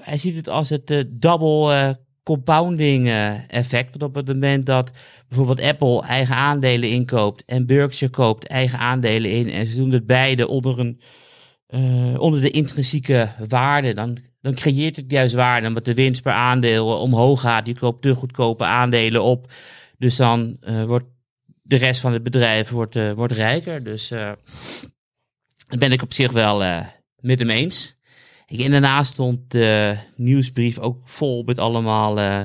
hij ziet het als het eh, double compounding eh, effect. Want op het moment dat bijvoorbeeld Apple eigen aandelen inkoopt en Berkshire koopt eigen aandelen in en ze doen het beide onder, een, eh, onder de intrinsieke waarde, dan, dan creëert het juist waarde. Omdat de winst per aandeel omhoog gaat. Je koopt te goedkope aandelen op. Dus dan eh, wordt de rest van het bedrijf wordt, eh, wordt rijker. Dus eh daar ben ik op zich wel eh, met hem eens. En daarnaast stond de nieuwsbrief ook vol met allemaal eh,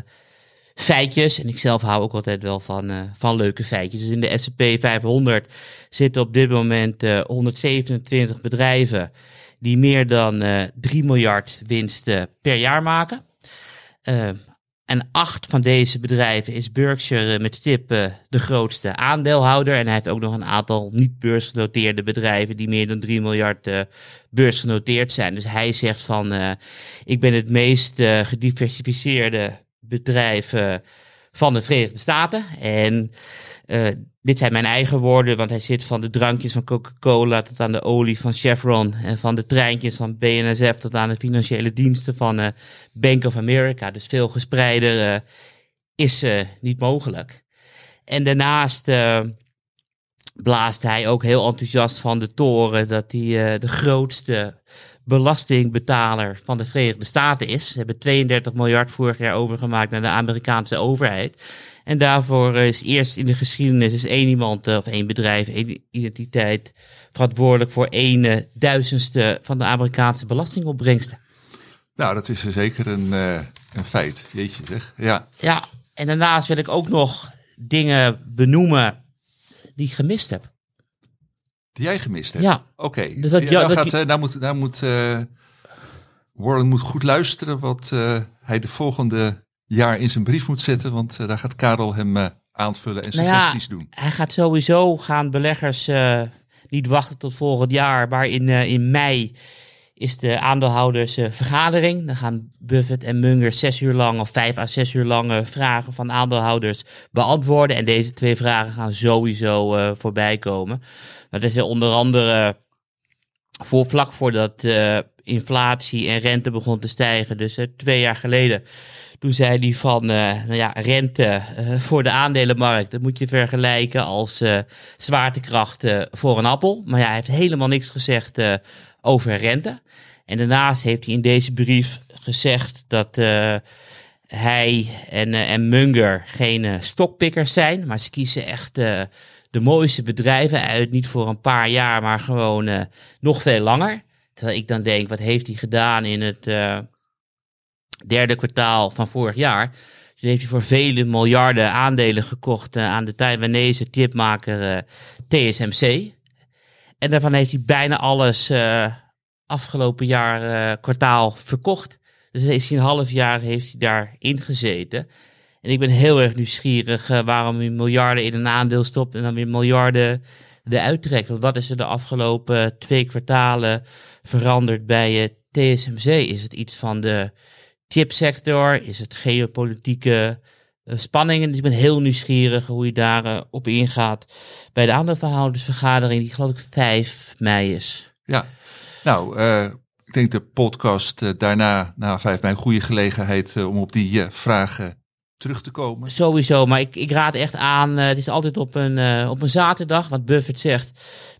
feitjes. En ik zelf hou ook altijd wel van, eh, van leuke feitjes. Dus in de S&P 500 zitten op dit moment eh, 127 bedrijven die meer dan eh 3 miljard winst eh, per jaar maken. En acht van deze bedrijven is Berkshire eh, met stip eh, de grootste aandeelhouder. En hij heeft ook nog een aantal niet beursgenoteerde bedrijven die meer dan 3 miljard eh, beursgenoteerd zijn. Dus hij zegt van, ik ben het meest gediversifieerde bedrijf van de Verenigde Staten. En eh, dit zijn mijn eigen woorden, want hij zit van de drankjes van Coca-Cola tot aan de olie van Chevron. En van de treintjes van BNSF tot aan de financiële diensten van eh, Bank of America. Dus veel gespreider eh, is niet mogelijk. En daarnaast blaast hij ook heel enthousiast van de toren dat hij de grootste belastingbetaler van de Verenigde Staten is. Ze hebben 32 miljard vorig jaar overgemaakt naar de Amerikaanse overheid. En daarvoor is eerst in de geschiedenis is één iemand eh, of één bedrijf, één identiteit verantwoordelijk voor één eh, duizendste van de Amerikaanse belastingopbrengsten. Nou, dat is zeker een, eh, een feit. Jeetje zeg. Ja. Ja, en daarnaast wil ik ook nog dingen benoemen die ik gemist heb. Die jij gemist hebt? Ja. Oké. Dus Ja, ja, dat gaat, je- nou moet, nou moet eh, Warren moet goed luisteren wat eh, hij de volgende jaar in zijn brief moet zetten. Want eh, daar gaat Karel hem aanvullen en Nou ja, suggesties doen. Hij gaat sowieso gaan beleggers niet wachten tot volgend jaar, maar in, in mei is de aandeelhoudersvergadering. Dan gaan Buffett en Munger zes uur lang of vijf à zes uur lang eh, vragen van aandeelhouders beantwoorden. En deze twee vragen gaan sowieso eh, voorbij komen. Dat is onder andere voor vlak voordat eh, inflatie en rente begon te stijgen, dus eh, twee jaar geleden. Toen zei hij van, eh, nou ja, rente eh, voor de aandelenmarkt, dat moet je vergelijken als eh, zwaartekracht eh, voor een appel. Maar ja, hij heeft helemaal niks gezegd eh, over rente. En daarnaast heeft hij in deze brief gezegd dat eh, hij en, eh, en Munger geen eh, stokpikkers zijn, maar ze kiezen echt eh, de mooiste bedrijven uit. Niet voor een paar jaar, maar gewoon eh, nog veel langer. Terwijl ik dan denk, wat heeft hij gedaan in het eh, derde kwartaal van vorig jaar? Dus heeft hij voor vele miljarden aandelen gekocht eh, aan de Taiwanese chipmaker eh, TSMC. En daarvan heeft hij bijna alles afgelopen jaar kwartaal verkocht. Dus is hij een half jaar heeft hij daarin gezeten. Ik ben heel erg nieuwsgierig eh, waarom hij miljarden in een aandeel stopt en dan weer miljarden eruit trekt. Wat is er de afgelopen twee kwartalen veranderd bij eh, TSMC? Is het iets van de chipsector? Is het geopolitieke eh, spanningen? Dus ik ben heel nieuwsgierig hoe je daar eh, op ingaat bij de aandeelverhoudersvergadering, die geloof ik 5 mei is. Ja. Nou, eh, ik denk de podcast eh, daarna, na 5 mei, een goede gelegenheid eh, om op die eh, vragen terug te komen? Sowieso, maar ik, ik raad echt aan, eh, het is altijd op een, eh, op een zaterdag, wat Buffett zegt.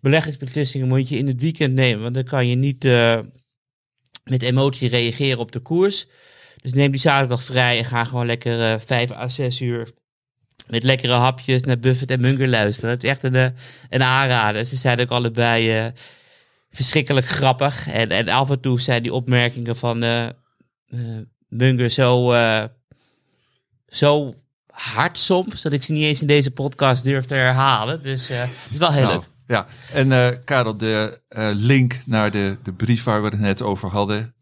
Beleggingsbeslissingen moet je in het weekend nemen, want dan kan je niet eh, met emotie reageren op de koers. Dus neem die zaterdag vrij en ga gewoon lekker vijf à zes uur met lekkere hapjes naar Buffett en Munger luisteren. Het is echt een, een aanrader. Ze zijn ook allebei verschrikkelijk grappig. En, en af en toe zijn die opmerkingen van Munger zo, zo hard soms, dat ik ze niet eens in deze podcast durf te herhalen. Dus eh, het is wel heel Nou, leuk. ja, en eh, Karel, de eh, link naar de, de brief waar we het net over hadden,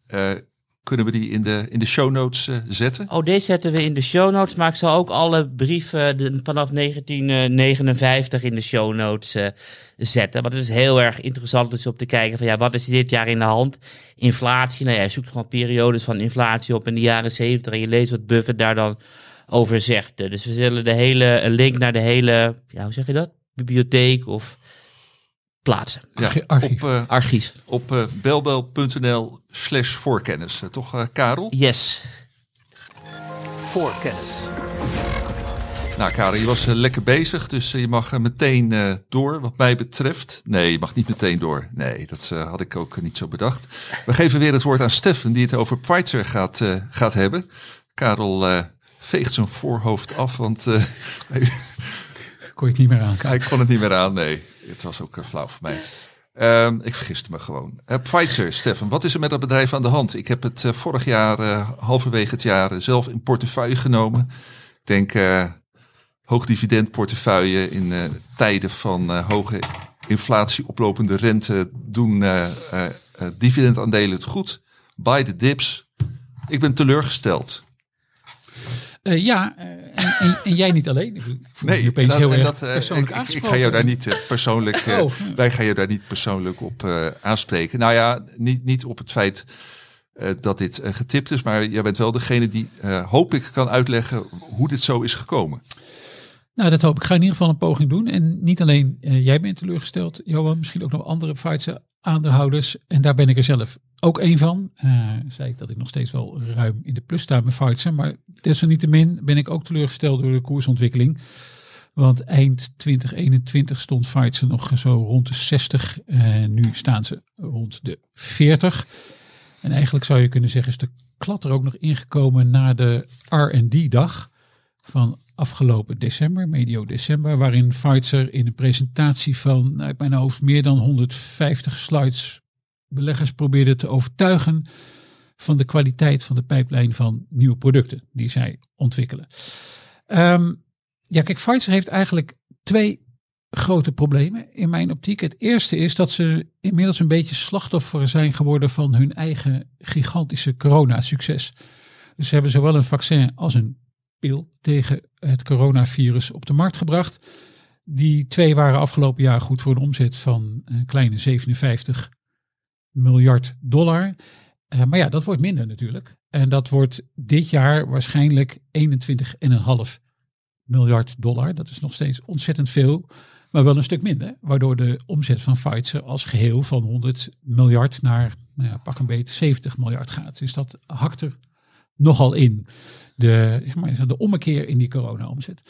kunnen we die in de, in de show notes zetten? Oh, deze zetten we in de show notes, maar ik zal ook alle brieven de- vanaf 1959 in de show notes zetten. Want het is heel erg interessant dus om te kijken van ja, wat is dit jaar in de hand? Inflatie, nou ja, je zoekt gewoon periodes van inflatie op in de jaren 70 en je leest wat Buffett daar dan over zegt. Dus we zullen de hele een link naar de hele, ja, hoe zeg je dat? Bibliotheek of plaatsen. Ja, archief. op, eh, Archief. op eh, belbel.nl slash voorkennis. Eh, toch, Karel? Yes. Voorkennis. Nou, Karel, je was lekker bezig, dus je mag meteen eh, door, wat mij betreft. Nee, je mag niet meteen door. Nee, dat eh, had ik ook niet zo bedacht. We geven weer het woord aan Steffen, die het over Pfizer gaat, eh, gaat hebben. Karel eh, veegt zijn voorhoofd af, want eh, Kon je het niet meer aan. hij kon het niet meer aan. Nee, het was ook eh, flauw voor mij. Ehm, ik vergiste me gewoon. Eh Pfizer, Steffen, wat is er met dat bedrijf aan de hand? Ik heb het vorig jaar, halverwege het jaar, zelf in portefeuille genomen. Ik denk eh hoog dividend portefeuille in tijden van hoge inflatie, oplopende rente doen dividendaandelen het goed. Buy the dips. Ik ben teleurgesteld. Eh, ja, eh, en, en, en jij niet alleen. Ik voel me Nee, opeens dat- heel erg dat, eh, persoonlijk ik, ik, ga jou daar niet persoonlijk, Oh. wij gaan je daar niet persoonlijk op aanspreken. Nou ja, niet, niet op het feit dat dit getipt is, maar jij bent wel degene die, hoop ik, kan uitleggen hoe dit zo is gekomen. Nou, dat hoop ik. Ik ga in ieder geval een poging doen. En niet alleen jij bent teleurgesteld, Johan. Misschien ook nog andere Pfizer aandeelhouders. En daar ben ik er zelf ook één van. Eh zei ik dat ik nog steeds wel ruim in de plus sta met Pfizer. Maar desalniettemin ben ik ook teleurgesteld door de koersontwikkeling. Want eind 2021 stond Pfizer nog zo rond de 60. En nu staan ze rond de 40. En eigenlijk zou je kunnen zeggen is de klad er ook nog ingekomen na de R&D-dag van afgelopen december, medio december, waarin Pfizer in een presentatie van uit mijn hoofd meer dan 150 slides beleggers probeerde te overtuigen van de kwaliteit van de pijplijn van nieuwe producten die zij ontwikkelen. Ehm, ja, kijk, Pfizer heeft eigenlijk twee grote problemen in mijn optiek. Het eerste is dat ze inmiddels een beetje slachtoffer zijn geworden van hun eigen gigantische corona-succes. Dus ze hebben zowel een vaccin als een pil tegen het coronavirus op de markt gebracht. Die twee waren afgelopen jaar goed voor een omzet van een kleine 57 miljard dollar. Eh, maar ja, dat wordt minder natuurlijk. En dat wordt dit jaar waarschijnlijk 21,5 miljard dollar. Dat is nog steeds ontzettend veel, maar wel een stuk minder. Waardoor de omzet van Pfizer als geheel van 100 miljard naar nou ja, pak een beetje 70 miljard gaat. Dus dat hakt er nogal in. De, zeg maar, de ommekeer in die corona-omzet.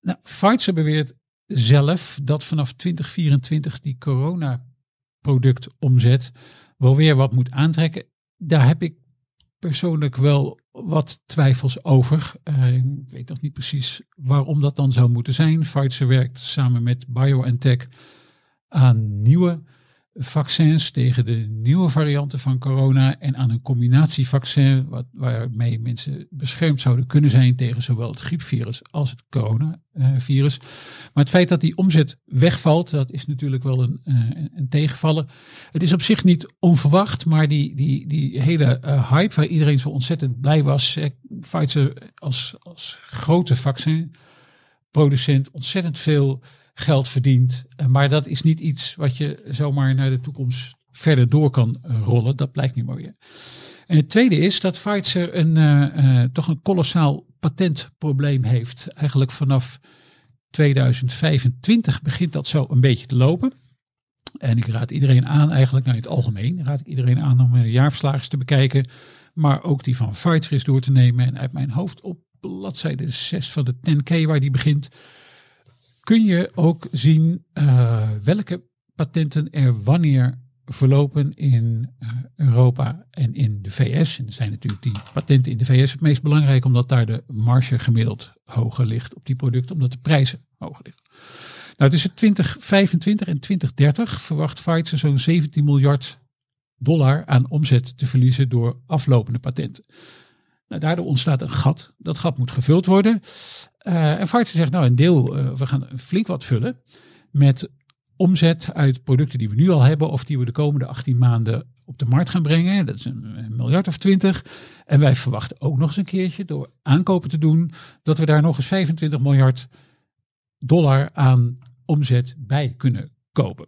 Nou, Pfizer beweert zelf dat vanaf 2024 die corona-productomzet wel weer wat moet aantrekken. Daar heb ik persoonlijk wel wat twijfels over. Uh, ik weet nog niet precies waarom dat dan zou moeten zijn. Pfizer werkt samen met BioNTech aan nieuwe vaccins tegen de nieuwe varianten van corona en aan een combinatievaccin wat, waarmee mensen beschermd zouden kunnen zijn tegen zowel het griepvirus als het coronavirus. Maar het feit dat die omzet wegvalt, dat is natuurlijk wel een, een, een tegenvaller. Het is op zich niet onverwacht, maar die, die, die hele uh, hype waar iedereen zo ontzettend blij was, eh, Pfizer als, als grote vaccinproducent ontzettend veel geld verdient. Maar dat is niet iets wat je zomaar naar de toekomst verder door kan rollen. Dat blijkt niet meer. En het tweede is dat Pfizer een, uh, toch een kolossaal patentprobleem heeft. Eigenlijk vanaf 2025 begint dat zo een beetje te lopen. En ik raad iedereen aan, eigenlijk nou in het algemeen, raad ik iedereen aan om de jaarverslagen te bekijken. Maar ook die van Pfizer is door te nemen. En uit mijn hoofd op bladzijde 6 van de 10K waar die begint, kun je ook zien uh, welke patenten er wanneer verlopen in uh, Europa en in de VS. En er zijn natuurlijk die patenten in de VS het meest belangrijk, omdat daar de marge gemiddeld hoger ligt op die producten, omdat de prijzen hoger liggen. Nou, tussen 2025 en 2030 verwacht Pfizer zo'n 17 miljard dollar aan omzet te verliezen door aflopende patenten. Nou, daardoor ontstaat een gat. Dat gat moet gevuld worden. Uh, en Pfizer zegt, nou een deel, uh, we gaan flink wat vullen met omzet uit producten die we nu al hebben of die we de komende 18 maanden op de markt gaan brengen. Dat is een, miljard of 20. En wij verwachten ook nog eens een keertje door aankopen te doen dat we daar nog eens 25 miljard dollar aan omzet bij kunnen kopen.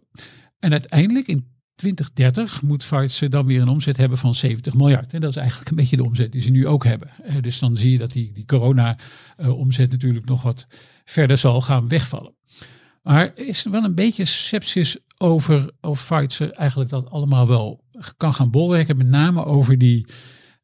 En uiteindelijk in 2030 moet Pfizer dan weer een omzet hebben van 70 miljard. En dat is eigenlijk een beetje de omzet die ze nu ook hebben. Dus dan zie je dat die, die corona-omzet natuurlijk nog wat verder zal gaan wegvallen. Maar er is wel een beetje sepsis over of Pfizer eigenlijk dat allemaal wel kan gaan bolwerken. Met name over die,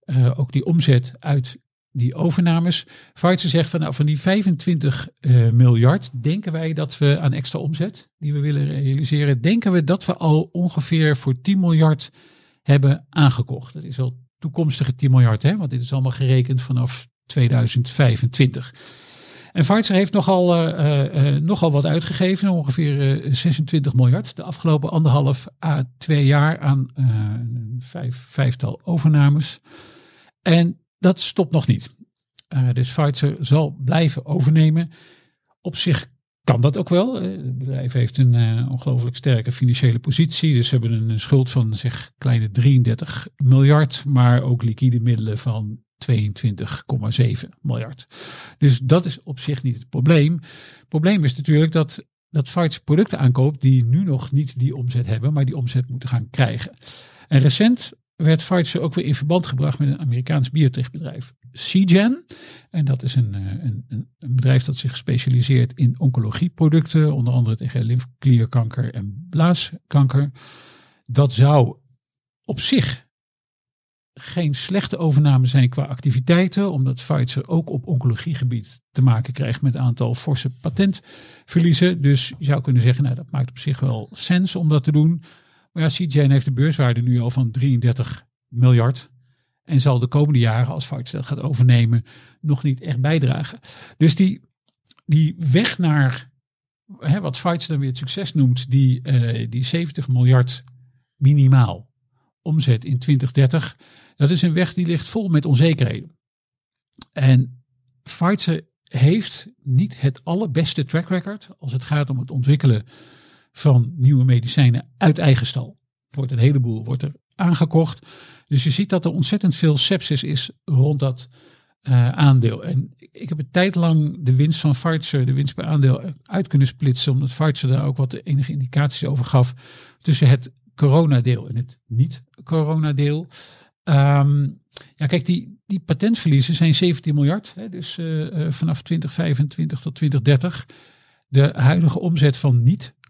uh, ook die omzet uit die overnames. Pfizer zegt van, nou, van die 25 uh, miljard denken wij dat we aan extra omzet die we willen realiseren, denken we dat we al ongeveer voor 10 miljard hebben aangekocht. Dat is al toekomstige 10 miljard, hè? want dit is allemaal gerekend vanaf 2025. En Pfizer heeft nogal, uh, uh, nogal wat uitgegeven, ongeveer 26 miljard de afgelopen anderhalf à twee jaar aan een vijf, vijftal overnames. En dat stopt nog niet. Uh, dus Pfizer zal blijven overnemen. Op zich kan dat ook wel. Het bedrijf heeft een uh, ongelooflijk sterke financiële positie. Dus hebben een schuld van zeg kleine 33 miljard, maar ook liquide middelen van 22,7 miljard. Dus dat is op zich niet het probleem. Het probleem is natuurlijk dat, dat Pfizer producten aankoopt die nu nog niet die omzet hebben, maar die omzet moeten gaan krijgen. En recent werd Pfizer ook weer in verband gebracht met een Amerikaans biotechbedrijf, Seagen. En dat is een, een, een, bedrijf dat zich specialiseert in oncologieproducten, onder andere tegen lymfeklierkanker en blaaskanker. Dat zou op zich geen slechte overname zijn qua activiteiten, omdat Pfizer ook op oncologiegebied te maken krijgt met een aantal forse patentverliezen. Dus je zou kunnen zeggen, nou, dat maakt op zich wel sens om dat te doen. Maar ja, heeft de beurswaarde nu al van 33 miljard. En zal de komende jaren, als Pfizer dat gaat overnemen, nog niet echt bijdragen. Dus die, die weg naar hè, wat Pfizer dan weer het succes noemt, die, uh, die 70 miljard minimaal omzet in 2030. Dat is een weg die ligt vol met onzekerheden. En Pfizer heeft niet het allerbeste track record als het gaat om het ontwikkelen van nieuwe medicijnen uit eigen stal. Er wordt een heleboel wordt er aangekocht. Dus je ziet dat er ontzettend veel sepsis is rond dat uh, aandeel. En ik heb een tijd lang de winst van Pfizer, de winst per aandeel, uit kunnen splitsen. Omdat Pfizer daar ook wat enige indicaties over gaf. Tussen het coronadeel en het niet-coronadeel. Um, ja, kijk, die, die patentverliezen zijn 17 miljard. Hè, dus uh, vanaf 2025 tot 2030. De huidige omzet van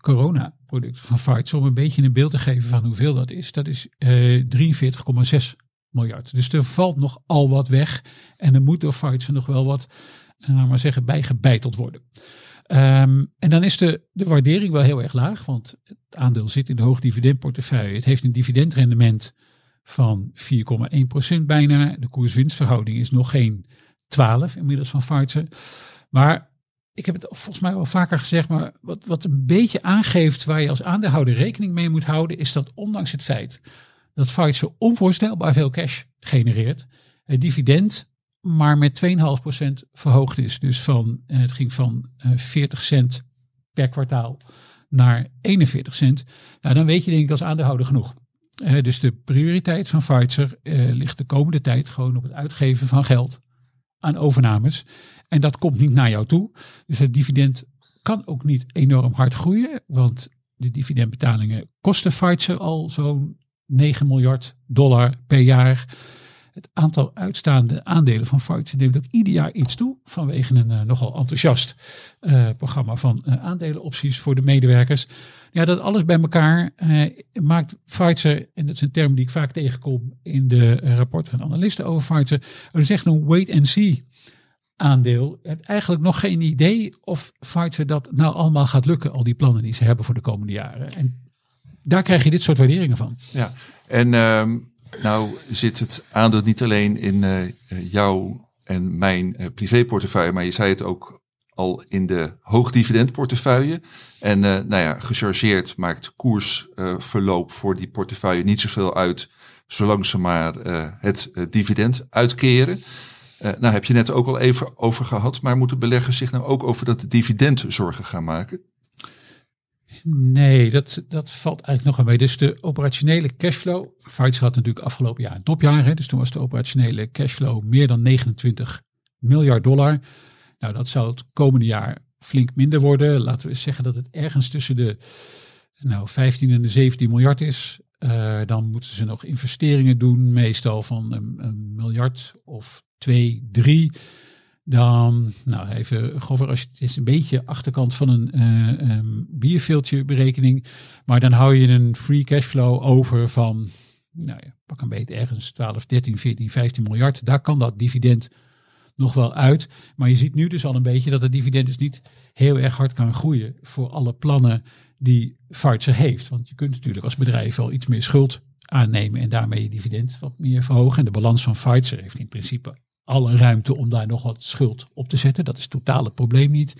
niet-corona-producten van Pfizer, om een beetje een beeld te geven van hoeveel dat is, dat is uh, 43,6 miljard. Dus er valt nog al wat weg. En er moet door Pfizer nog wel wat, nou maar zeggen, bijgebeiteld worden. Um, en dan is de, de waardering wel heel erg laag, want het aandeel zit in de hoogdividendportefeuille. Het heeft een dividendrendement van 4,1% bijna. De koers-winstverhouding is nog geen 12 inmiddels van Pfizer. Maar ik heb het volgens mij wel vaker gezegd, maar wat, wat een beetje aangeeft waar je als aandeelhouder rekening mee moet houden, is dat ondanks het feit dat Pfizer onvoorstelbaar veel cash genereert, het dividend maar met 2,5% verhoogd is. Dus van, eh, het ging van 40 eh, cent per kwartaal naar 41 cent. Nou, dan weet je denk ik als aandeelhouder genoeg. Uh, dus de prioriteit van Pfizer ligt de komende tijd gewoon op het uitgeven van geld aan overnames. En dat komt niet naar jou toe. Dus het dividend kan ook niet enorm hard groeien, want de dividendbetalingen kosten Pfizer al zo'n 9 miljard dollar per jaar. Het aantal uitstaande aandelen van Pfizer neemt ook ieder jaar iets toe. Vanwege een uh, nogal enthousiast uh, programma van uh, aandelenopties voor de medewerkers. Ja, dat alles bij elkaar maakt Pfizer, en dat is een term die ik vaak tegenkom in de rapporten van analisten over Pfizer. Er is echt een wait and see aandeel heeft eigenlijk nog geen idee of Pfizer dat nou allemaal gaat lukken, al die plannen die ze hebben voor de komende jaren. En daar krijg je dit soort waarderingen van. Ja, en ehm, nou zit het aandeel niet alleen in uh, jouw en mijn uh, privéportefeuille, maar je zei het ook al in de hoogdividendportefeuille. En uh, nou ja, gechargeerd maakt koersverloop voor die portefeuille niet zoveel uit, zolang ze maar het dividend uitkeren. nou heb je net ook al even over gehad, maar moeten beleggers zich nou ook over dat dividend zorgen gaan maken? Nee, dat, dat valt eigenlijk nog wel mee. Dus de operationele cashflow. Fights had natuurlijk afgelopen jaar een topjaar. Hè, dus toen was de operationele cashflow meer dan 29 miljard dollar. Nou, dat zou het komende jaar flink minder worden. Laten we zeggen dat het ergens tussen de nou, 15 en de 17 miljard is. Uh, dan moeten ze nog investeringen doen, meestal van een, een miljard of twee, drie. Dan, nou even grover, als het is een beetje achterkant van een uh, bierveeltje berekening. Maar dan hou je een free cashflow over van, nou ja, pak een beetje ergens 12, 13, 14, 15 miljard. Daar kan dat dividend nog wel uit. Maar je ziet nu dus al een beetje dat het dividend dus niet heel erg hard kan groeien voor alle plannen die Pfizer heeft. Want je kunt natuurlijk als bedrijf wel iets meer schuld aannemen en daarmee je dividend wat meer verhogen. En de balans van Pfizer heeft in principe alle ruimte om daar nog wat schuld op te zetten. Dat is totaal het probleem niet.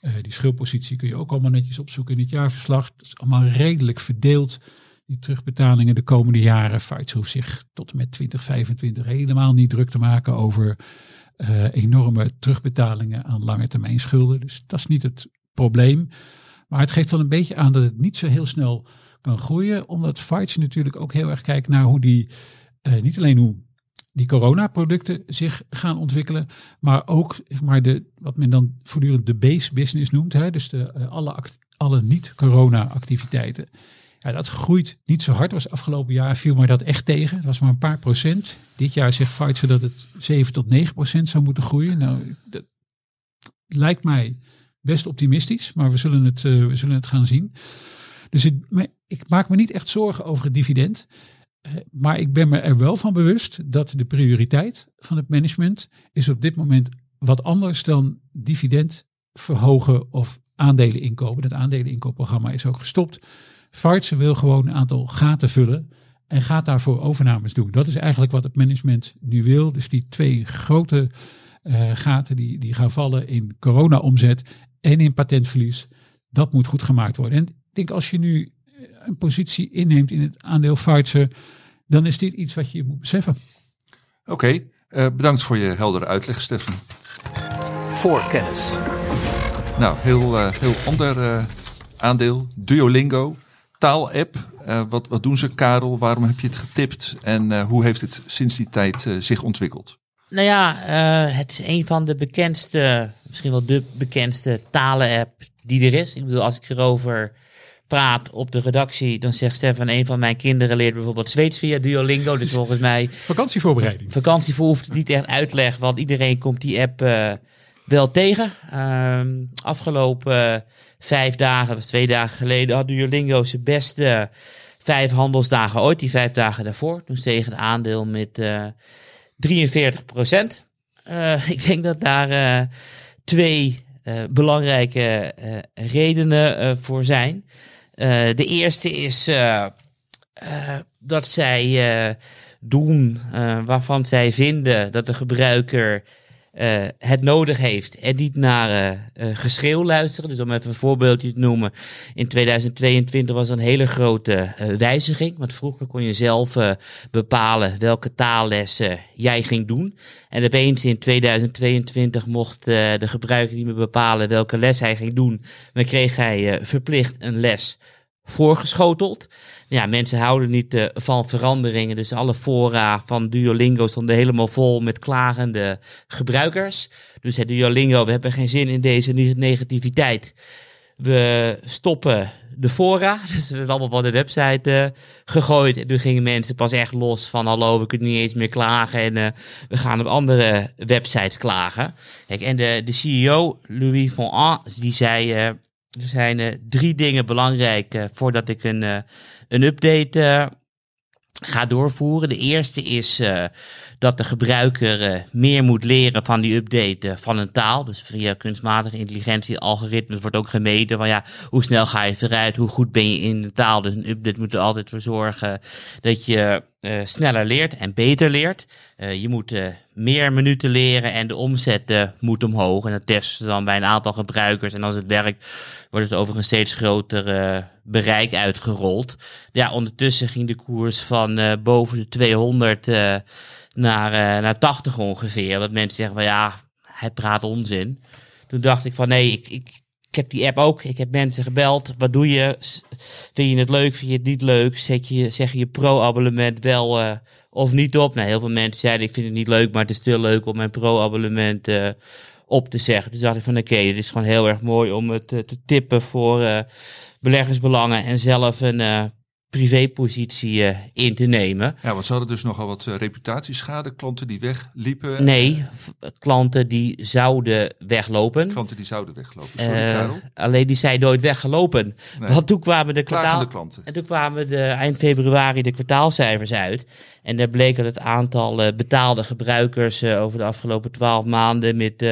Uh, die schuldpositie kun je ook allemaal netjes opzoeken in het jaarverslag. Dat is allemaal redelijk verdeeld. Die terugbetalingen de komende jaren. Fights hoeft zich tot en met 2025 helemaal niet druk te maken over uh, enorme terugbetalingen aan lange termijn schulden. Dus dat is niet het probleem. Maar het geeft wel een beetje aan dat het niet zo heel snel kan groeien. Omdat Fights natuurlijk ook heel erg kijkt naar hoe die, uh, niet alleen hoe die coronaproducten zich gaan ontwikkelen, maar ook maar de, wat men dan voortdurend de base business noemt, hè, dus de, uh, alle, alle niet-corona activiteiten. Ja, dat groeit niet zo hard. Was afgelopen jaar viel maar dat echt tegen. Het was maar een paar procent. Dit jaar zegt Pfizer dat het 7 tot 9 procent zou moeten groeien. Nou, dat lijkt mij best optimistisch, maar we zullen het, uh, we zullen het gaan zien. Dus ik maak me niet echt zorgen over het dividend. Uh, maar ik ben me er wel van bewust dat de prioriteit van het management is op dit moment wat anders dan dividend verhogen of aandelen inkopen. Dat aandeleninkoopprogramma is ook gestopt. Pfizer wil gewoon een aantal gaten vullen en gaat daarvoor overnames doen. Dat is eigenlijk wat het management nu wil. Dus die twee grote uh, gaten die, die gaan vallen in corona-omzet en in patentverlies, dat moet goed gemaakt worden. En ik denk als je nu een positie inneemt in het aandeel Pfizer, dan is dit iets wat je moet beseffen. Oké, okay, uh, bedankt voor je heldere uitleg, Stefan. Voorkennis. Nou, heel, uh, heel ander uh, aandeel, Duolingo taalapp. Uh, wat, wat doen ze, Karel? Waarom heb je het getipt? En uh, hoe heeft het sinds die tijd uh, zich ontwikkeld? Nou ja, het is een van de bekendste, misschien wel de bekendste talenapp die er is. Ik bedoel, als ik erover praat op de redactie, dan zegt Stefan, een van mijn kinderen leert bijvoorbeeld Zweeds via Duolingo. Dus volgens mij... Vakantievoorbereiding. Vakantie hoeft niet echt uitleg, want iedereen komt die app wel tegen. Uh, afgelopen vijf dagen, of twee dagen geleden, had Duolingo zijn beste vijf handelsdagen ooit. Die vijf dagen daarvoor. Toen steeg het aandeel met uh, 43 procent. Ik denk dat daar twee belangrijke redenen voor zijn. De eerste is dat zij doen waarvan zij vinden dat de gebruiker uh, het nodig heeft en niet naar uh, geschreeuw luisteren. Dus om even een voorbeeldje te noemen. In 2022 was een hele grote wijziging. Want vroeger kon je zelf bepalen welke taallessen jij ging doen. En opeens in 2022 mocht de gebruiker niet meer bepalen welke les hij ging doen. Maar kreeg hij verplicht een les voorgeschoteld. Ja, mensen houden niet uh, van veranderingen. Dus alle fora van Duolingo stonden helemaal vol met klagende gebruikers. Dus het Duolingo, we hebben geen zin in deze negativiteit. We stoppen de fora. Dus we hebben allemaal van de website uh, gegooid. En toen gingen mensen pas echt los van hallo, we kunnen niet eens meer klagen. En uh, we gaan op andere websites klagen. Kijk, en de, de CEO, Louis von A, die zei... Er zijn uh, drie dingen belangrijk uh, voordat ik een, uh, een update gaat doorvoeren. De eerste is dat de gebruiker uh, meer moet leren van die update uh, van een taal. Dus via kunstmatige intelligentie, algoritmes wordt ook gemeten van ja, hoe snel ga je vooruit, hoe goed ben je in de taal. Dus een update moet er altijd voor zorgen dat je sneller leert en beter leert. je moet meer minuten leren en de omzet moet omhoog. En dat testen ze dan bij een aantal gebruikers. En als het werkt, wordt het over een steeds groter bereik uitgerold. Ja, ondertussen ging de koers van boven de 200 naar, uh, naar 80 ongeveer. wat mensen zeggen van ja, hij praat onzin. Toen dacht ik van nee, ik, ik, ik heb die app ook. Ik heb mensen gebeld. Wat doe je? Vind je het leuk? Vind je het niet leuk? Zet je, zeg je pro-abonnement wel uh, of niet op? Nou, heel veel mensen zeiden ik vind het niet leuk, maar het is veel leuk om mijn pro-abonnement uh, op te zeggen. Dus dacht ik van oké, het is gewoon heel erg mooi om het te tippen voor beleggersbelangen en zelf een privépositie uh, in te nemen. Ja, want ze hadden dus nogal wat uh, reputatieschade, klanten die wegliepen. Nee, klanten die zouden weglopen. Klanten die zouden weglopen, sorry Karel. Alleen die zijn nooit weggelopen. Nee. Want toen kwamen de kwartaal... klanten. En toen kwamen de eind februari de kwartaalcijfers uit. En daar bleek dat het aantal betaalde gebruikers over de afgelopen twaalf maanden met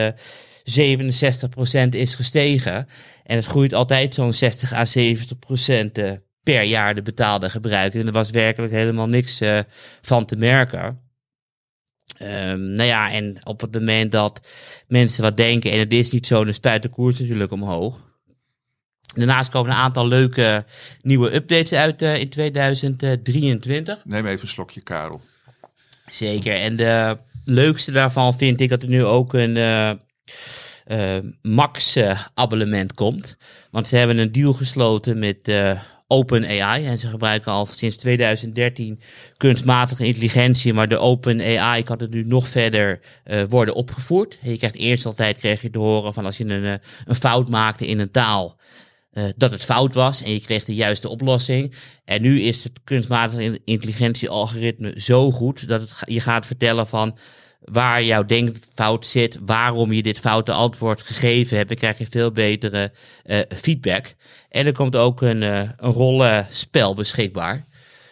67% is gestegen. En het groeit altijd zo'n 60 à 70 procent per jaar de betaalde gebruiker. En er was werkelijk helemaal niks uh, van te merken. Um, nou ja, en op het moment dat mensen wat denken, en het is niet zo, dan spuit de koers natuurlijk omhoog. Daarnaast komen een aantal leuke nieuwe updates uit uh, in 2023. Neem even een slokje, Karel. Zeker. En de leukste daarvan vind ik dat er nu ook een uh, uh, Max-abonnement komt. Want ze hebben een deal gesloten met OpenAI. En ze gebruiken al sinds 2013 kunstmatige intelligentie, maar de OpenAI kan het nu nog verder uh, worden opgevoerd. je krijgt eerst altijd kreeg je te horen van als je een, eh, een fout maakte in een taal, uh, dat het fout was en je kreeg de juiste oplossing. En nu is het kunstmatige intelligentie algoritme zo goed dat je gaat vertellen van waar jouw denkfout zit, waarom je dit foute antwoord gegeven hebt. Dan krijg je veel betere uh, feedback. En er komt ook een, uh, een rollenspel beschikbaar.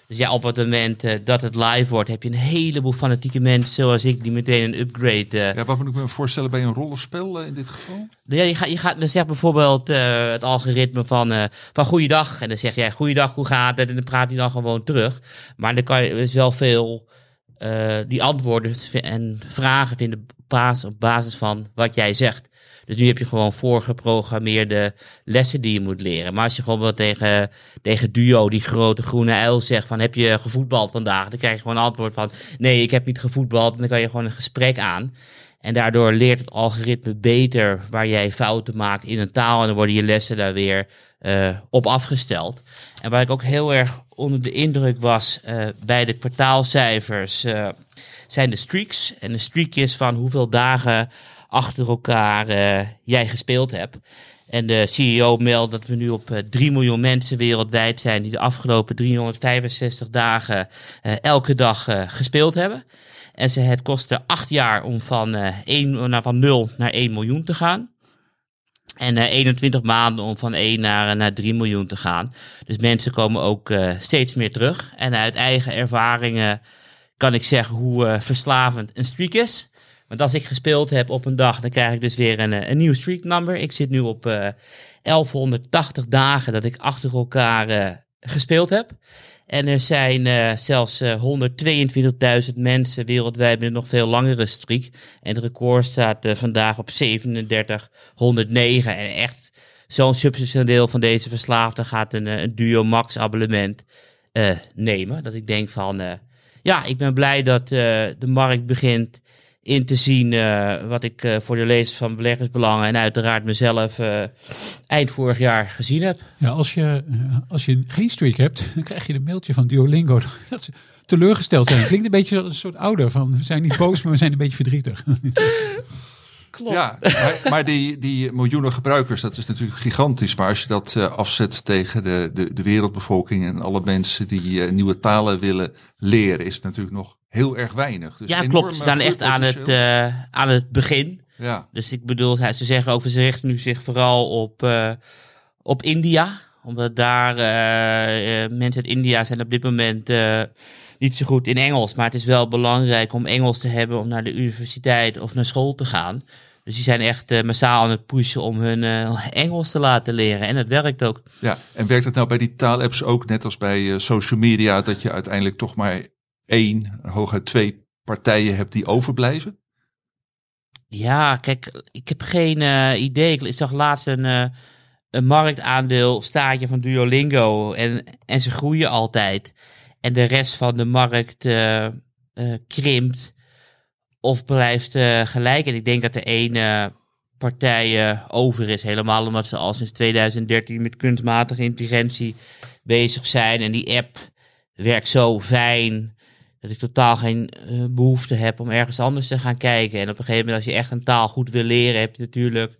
Dus ja, op het moment uh, dat het live wordt, heb je een heleboel fanatieke mensen zoals ik die meteen een upgrade. Uh, ja, wat moet ik me voorstellen bij een rollenspel in dit geval? Ja, je gaat, je gaat, dan zegt bijvoorbeeld het algoritme van, van goeiedag. En dan zeg jij goeiedag, hoe gaat het? En dan praat hij dan gewoon terug. Maar dan kan je dus wel veel uh, die antwoorden en vragen vinden op basis van wat jij zegt. Dus nu heb je gewoon voorgeprogrammeerde lessen die je moet leren. Maar als je gewoon wel tegen, tegen Duo, die grote groene uil, zegt van heb je gevoetbald vandaag? Dan krijg je gewoon een antwoord van nee, ik heb niet gevoetbald. En dan kan je gewoon een gesprek aan. En daardoor leert het algoritme beter waar jij fouten maakt in een taal. En dan worden je lessen daar weer uh, op afgesteld. En waar ik ook heel erg onder de indruk was uh, bij de kwartaalcijfers, uh, zijn de streaks. En de streak is van hoeveel dagen achter elkaar jij gespeeld hebt. En de CEO meldt dat we nu op 3 miljoen mensen wereldwijd zijn die de afgelopen 365 dagen elke dag gespeeld hebben. En ze, het kostte acht jaar om van, uh, 1, nou, van 0 naar 1 miljoen te gaan. En uh, 21 maanden om van 1 naar, naar 3 miljoen te gaan. Dus mensen komen ook uh, steeds meer terug. En uit eigen ervaringen kan ik zeggen hoe verslavend een streak is. Want als ik gespeeld heb op een dag, dan krijg ik dus weer een, een nieuw streak number. Ik zit nu op 1180 dagen dat ik achter elkaar gespeeld heb. En er zijn uh, zelfs uh, eh, 122.000 mensen wereldwijd met een nog veel langere streak. En het record staat uh, vandaag op 3709. En echt zo'n substantieel deel van deze verslaafden gaat een, een Duo Max abonnement nemen. Dat ik denk van, ja, ik ben blij dat de markt begint in te zien uh, wat ik uh, voor de lezers van Beleggersbelangen en uiteraard mezelf uh, eind vorig jaar gezien heb. Ja, als je, als je geen streak hebt, dan krijg je een mailtje van Duolingo dat ze teleurgesteld zijn. Klinkt een beetje als een soort ouder van we zijn niet boos, maar we zijn een beetje verdrietig. Klopt. Ja, maar, maar, die, die miljoenen gebruikers, dat is natuurlijk gigantisch. Maar als je dat uh, afzet tegen de, de, de wereldbevolking en alle mensen die uh, nieuwe talen willen leren, is het natuurlijk nog heel erg weinig. Dus ja, klopt. Ze staan echt aan het, uh, aan het begin. Ja. Dus ik bedoel, ze zeggen ook, ze richten nu zich vooral op, op India. Omdat daar mensen uit India zijn op dit moment niet zo goed in Engels. Maar het is wel belangrijk om Engels te hebben om naar de universiteit of naar school te gaan. Dus die zijn echt eh, massaal aan het pushen om hun eh, Engels te laten leren. En het werkt ook. Ja, en werkt het nou bij die taalapps ook net als bij eh, social media dat je uiteindelijk toch maar één, hooguit twee partijen hebt die overblijven? Ja, kijk, ik heb geen eh, idee. Ik zag laatst een, eh, een marktaandeel staatje van Duolingo en, en ze groeien altijd. En de rest van de markt eh, krimpt of blijft gelijk. En ik denk dat er één partij over is, helemaal omdat ze al sinds 2013 met kunstmatige intelligentie bezig zijn. En die app werkt zo fijn dat ik totaal geen eh, behoefte heb om ergens anders te gaan kijken. En op een gegeven moment, als je echt een taal goed wil leren, heb je natuurlijk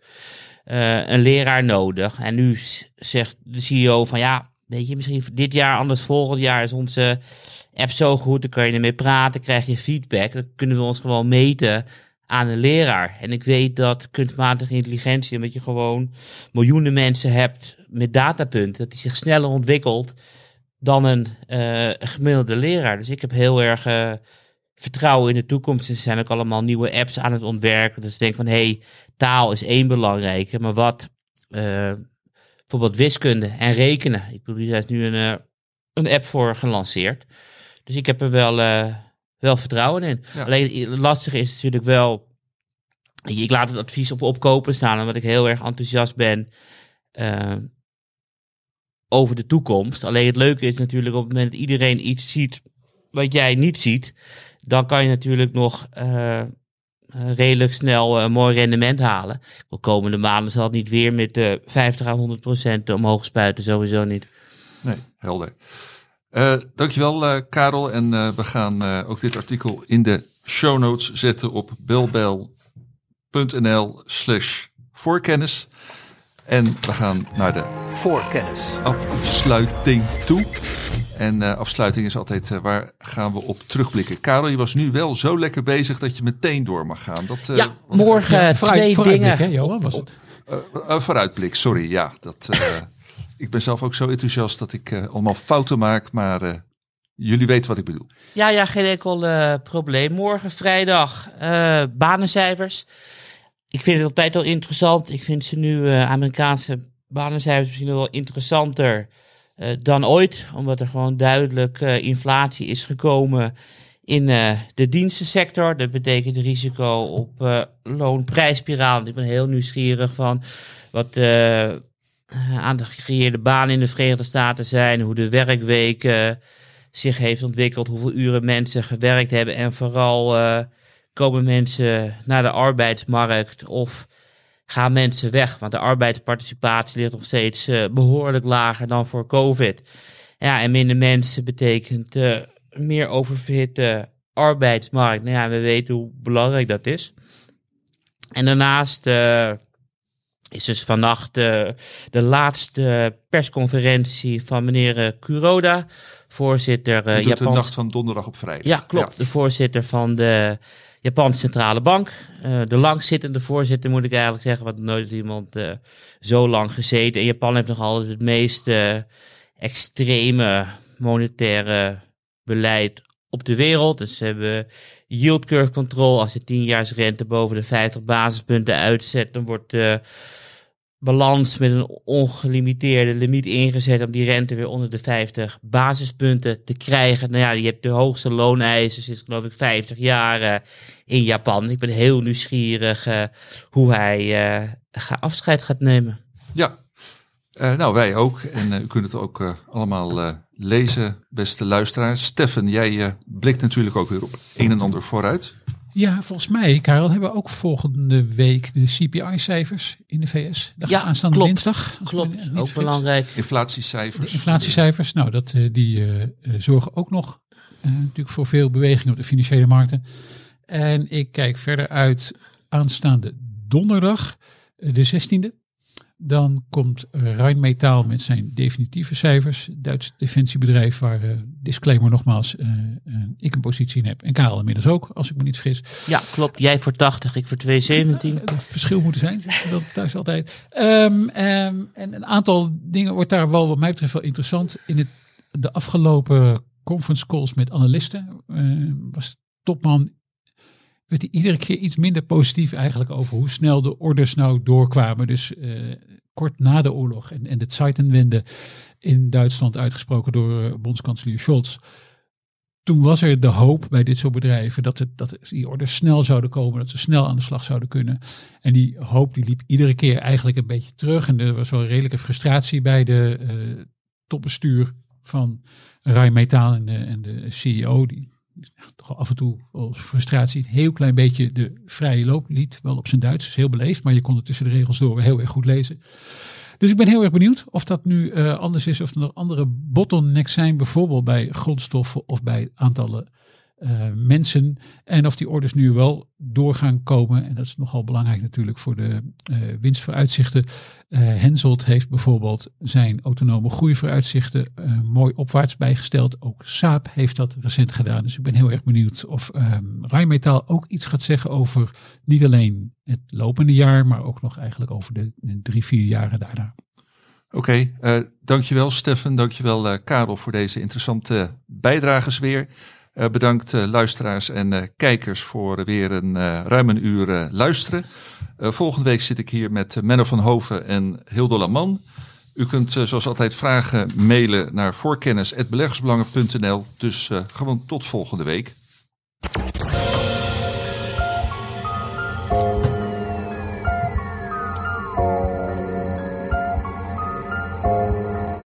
eh, een leraar nodig. En nu zegt de CEO van ja, weet je, misschien dit jaar, anders volgend jaar is onze app zo goed, dan kan je ermee praten, krijg je feedback. Dan kunnen we ons gewoon meten aan een leraar. En ik weet dat kunstmatige intelligentie, omdat je gewoon miljoenen mensen hebt met datapunten, dat die zich sneller ontwikkelt dan een eh, gemiddelde leraar. Dus ik heb heel erg eh, vertrouwen in de toekomst. Er zijn ook allemaal nieuwe apps aan het ontwerpen. Dus ik denk van, hé, hey, taal is één belangrijke, maar wat eh, bijvoorbeeld wiskunde en rekenen. Ik bedoel, daar is nu een, een app voor gelanceerd. Dus ik heb er wel, wel vertrouwen in. Ja. Alleen het lastige is natuurlijk wel, ik laat het advies op opkopen staan, omdat ik heel erg enthousiast ben over de toekomst. Alleen het leuke is natuurlijk op het moment dat iedereen iets ziet wat jij niet ziet, dan kan je natuurlijk nog eh, eh, redelijk snel een mooi rendement halen. De komende maanden zal het niet weer met de 50 à 100 procent omhoog spuiten, sowieso niet. Nee, helder. Eh dankjewel eh, Karel. En eh, we gaan eh, ook dit artikel in de show notes zetten op belbel.nl slash voorkennis. En we gaan naar de Voorkennis. afsluiting toe. En eh, afsluiting is altijd eh, waar gaan we op terugblikken. Karel, je was nu wel zo lekker bezig dat je meteen door mag gaan. Dat, eh, ja, morgen Ja, vooruit- twee vooruitblik, dingen. hè, Johan, was het? Vooruitblik, sorry. Ja, dat, eh, ik ben zelf ook zo enthousiast dat ik eh, allemaal fouten maak. Maar eh, jullie weten wat ik bedoel. Ja, ja, geen enkel eh, probleem. Morgen vrijdag eh, banencijfers. Ik vind het altijd al interessant. Ik vind ze nu eh, Amerikaanse banencijfers misschien wel interessanter eh, dan ooit. Omdat er gewoon duidelijk eh, inflatie is gekomen in de dienstensector. Dat betekent risico op loonprijsspiraal. Ik ben heel nieuwsgierig van wat de uh, aantal gecreëerde banen in de Verenigde Staten zijn. Hoe de werkweek zich heeft ontwikkeld. Hoeveel uren mensen gewerkt hebben. En vooral komen mensen naar de arbeidsmarkt of gaan mensen weg? Want de arbeidsparticipatie ligt nog steeds eh, behoorlijk lager dan voor COVID. Ja, en minder mensen betekent eh, meer oververhitte arbeidsmarkt. Nou ja, we weten hoe belangrijk dat is. En daarnaast eh, is dus vannacht de laatste persconferentie van meneer Kuroda, voorzitter Je doet de nacht van donderdag op vrijdag. ja, klopt. De voorzitter van de Japanse Centrale Bank. Eh, de langzittende voorzitter moet ik eigenlijk zeggen, want nooit iemand eh, zo lang gezeten. En Japan heeft nog altijd het meest eh, extreme monetaire beleid op de wereld. Dus ze hebben yield curve control. Als de 10-jaarsrente boven de 50 basispunten uitzet, dan wordt balans met een ongelimiteerde limiet ingezet om die rente weer onder de 50 basispunten te krijgen. Nou ja, je hebt de hoogste looneisen sinds geloof ik 50 jaar in Japan. Ik ben heel nieuwsgierig eh, hoe hij eh, afscheid gaat nemen. Ja, Eh, nou wij ook. En u kunt het ook allemaal lezen, beste luisteraars. Steffen, jij blikt natuurlijk ook weer op een en ander vooruit. Ja, volgens mij, Karel, hebben we ook volgende week de CPI-cijfers in de VS. Dat Ja, gaat aanstaande klopt. dinsdag. Klopt, ook vergis. belangrijk. Inflatiecijfers. De inflatiecijfers, nou, dat, eh, die eh, eh, zorgen ook nog eh, natuurlijk voor veel beweging op de financiële markten. En ik kijk verder uit aanstaande donderdag, de 16e. Dan komt Rheinmetall met zijn definitieve cijfers. Duits defensiebedrijf waar, eh, disclaimer nogmaals, eh, eh, ik een positie in heb. En Karel inmiddels ook, als ik me niet vergis. Ja, klopt. Jij voor 80, ik voor 217. Er verschil moeten zijn, dat thuis altijd. Ehm, ehm, en een aantal dingen wordt daar wel, wat mij betreft, wel interessant. In het, de afgelopen conference calls met analisten. Uh, was topman werd hij iedere keer iets minder positief eigenlijk over hoe snel de orders nou doorkwamen. Dus kort na de oorlog en, en de Zeitenwende in Duitsland uitgesproken door bondskanselier Scholz toen was er de hoop bij dit soort bedrijven dat, het, dat die orders snel zouden komen, dat ze snel aan de slag zouden kunnen. En die hoop die liep iedere keer eigenlijk een beetje terug. En er was wel redelijke frustratie bij de uh, topbestuur van Rijnmetaal en de, en de CEO. Die af en toe als frustratie een heel klein beetje de vrije loop liet. Wel op zijn Duits, is heel beleefd, maar je kon het tussen de regels door heel erg goed lezen. Dus ik ben heel erg benieuwd of dat nu uh, anders is, of er nog andere bottlenecks zijn, bijvoorbeeld bij grondstoffen of bij aantallen uh, mensen. En of die orders nu wel door gaan komen. En dat is nogal belangrijk natuurlijk voor de uh, winstvooruitzichten. Henselt heeft bijvoorbeeld zijn autonome groeivooruitzichten mooi opwaarts bijgesteld. Ook Saab heeft dat recent gedaan. Dus ik ben heel erg benieuwd of um, Rijnmetaal ook iets gaat zeggen over niet alleen het lopende jaar, maar ook nog eigenlijk over de, de drie, vier jaren daarna. Oké, okay, uh, dankjewel Stefan, dankjewel uh, Karel voor deze interessante bijdrages weer. Uh, bedankt luisteraars en kijkers voor weer een ruim een uur luisteren. volgende week zit ik hier met Menno van Hoven en Hildo Laman. U kunt zoals altijd vragen mailen naar voorkennis.beleggersbelangen.nl. Dus gewoon tot volgende week.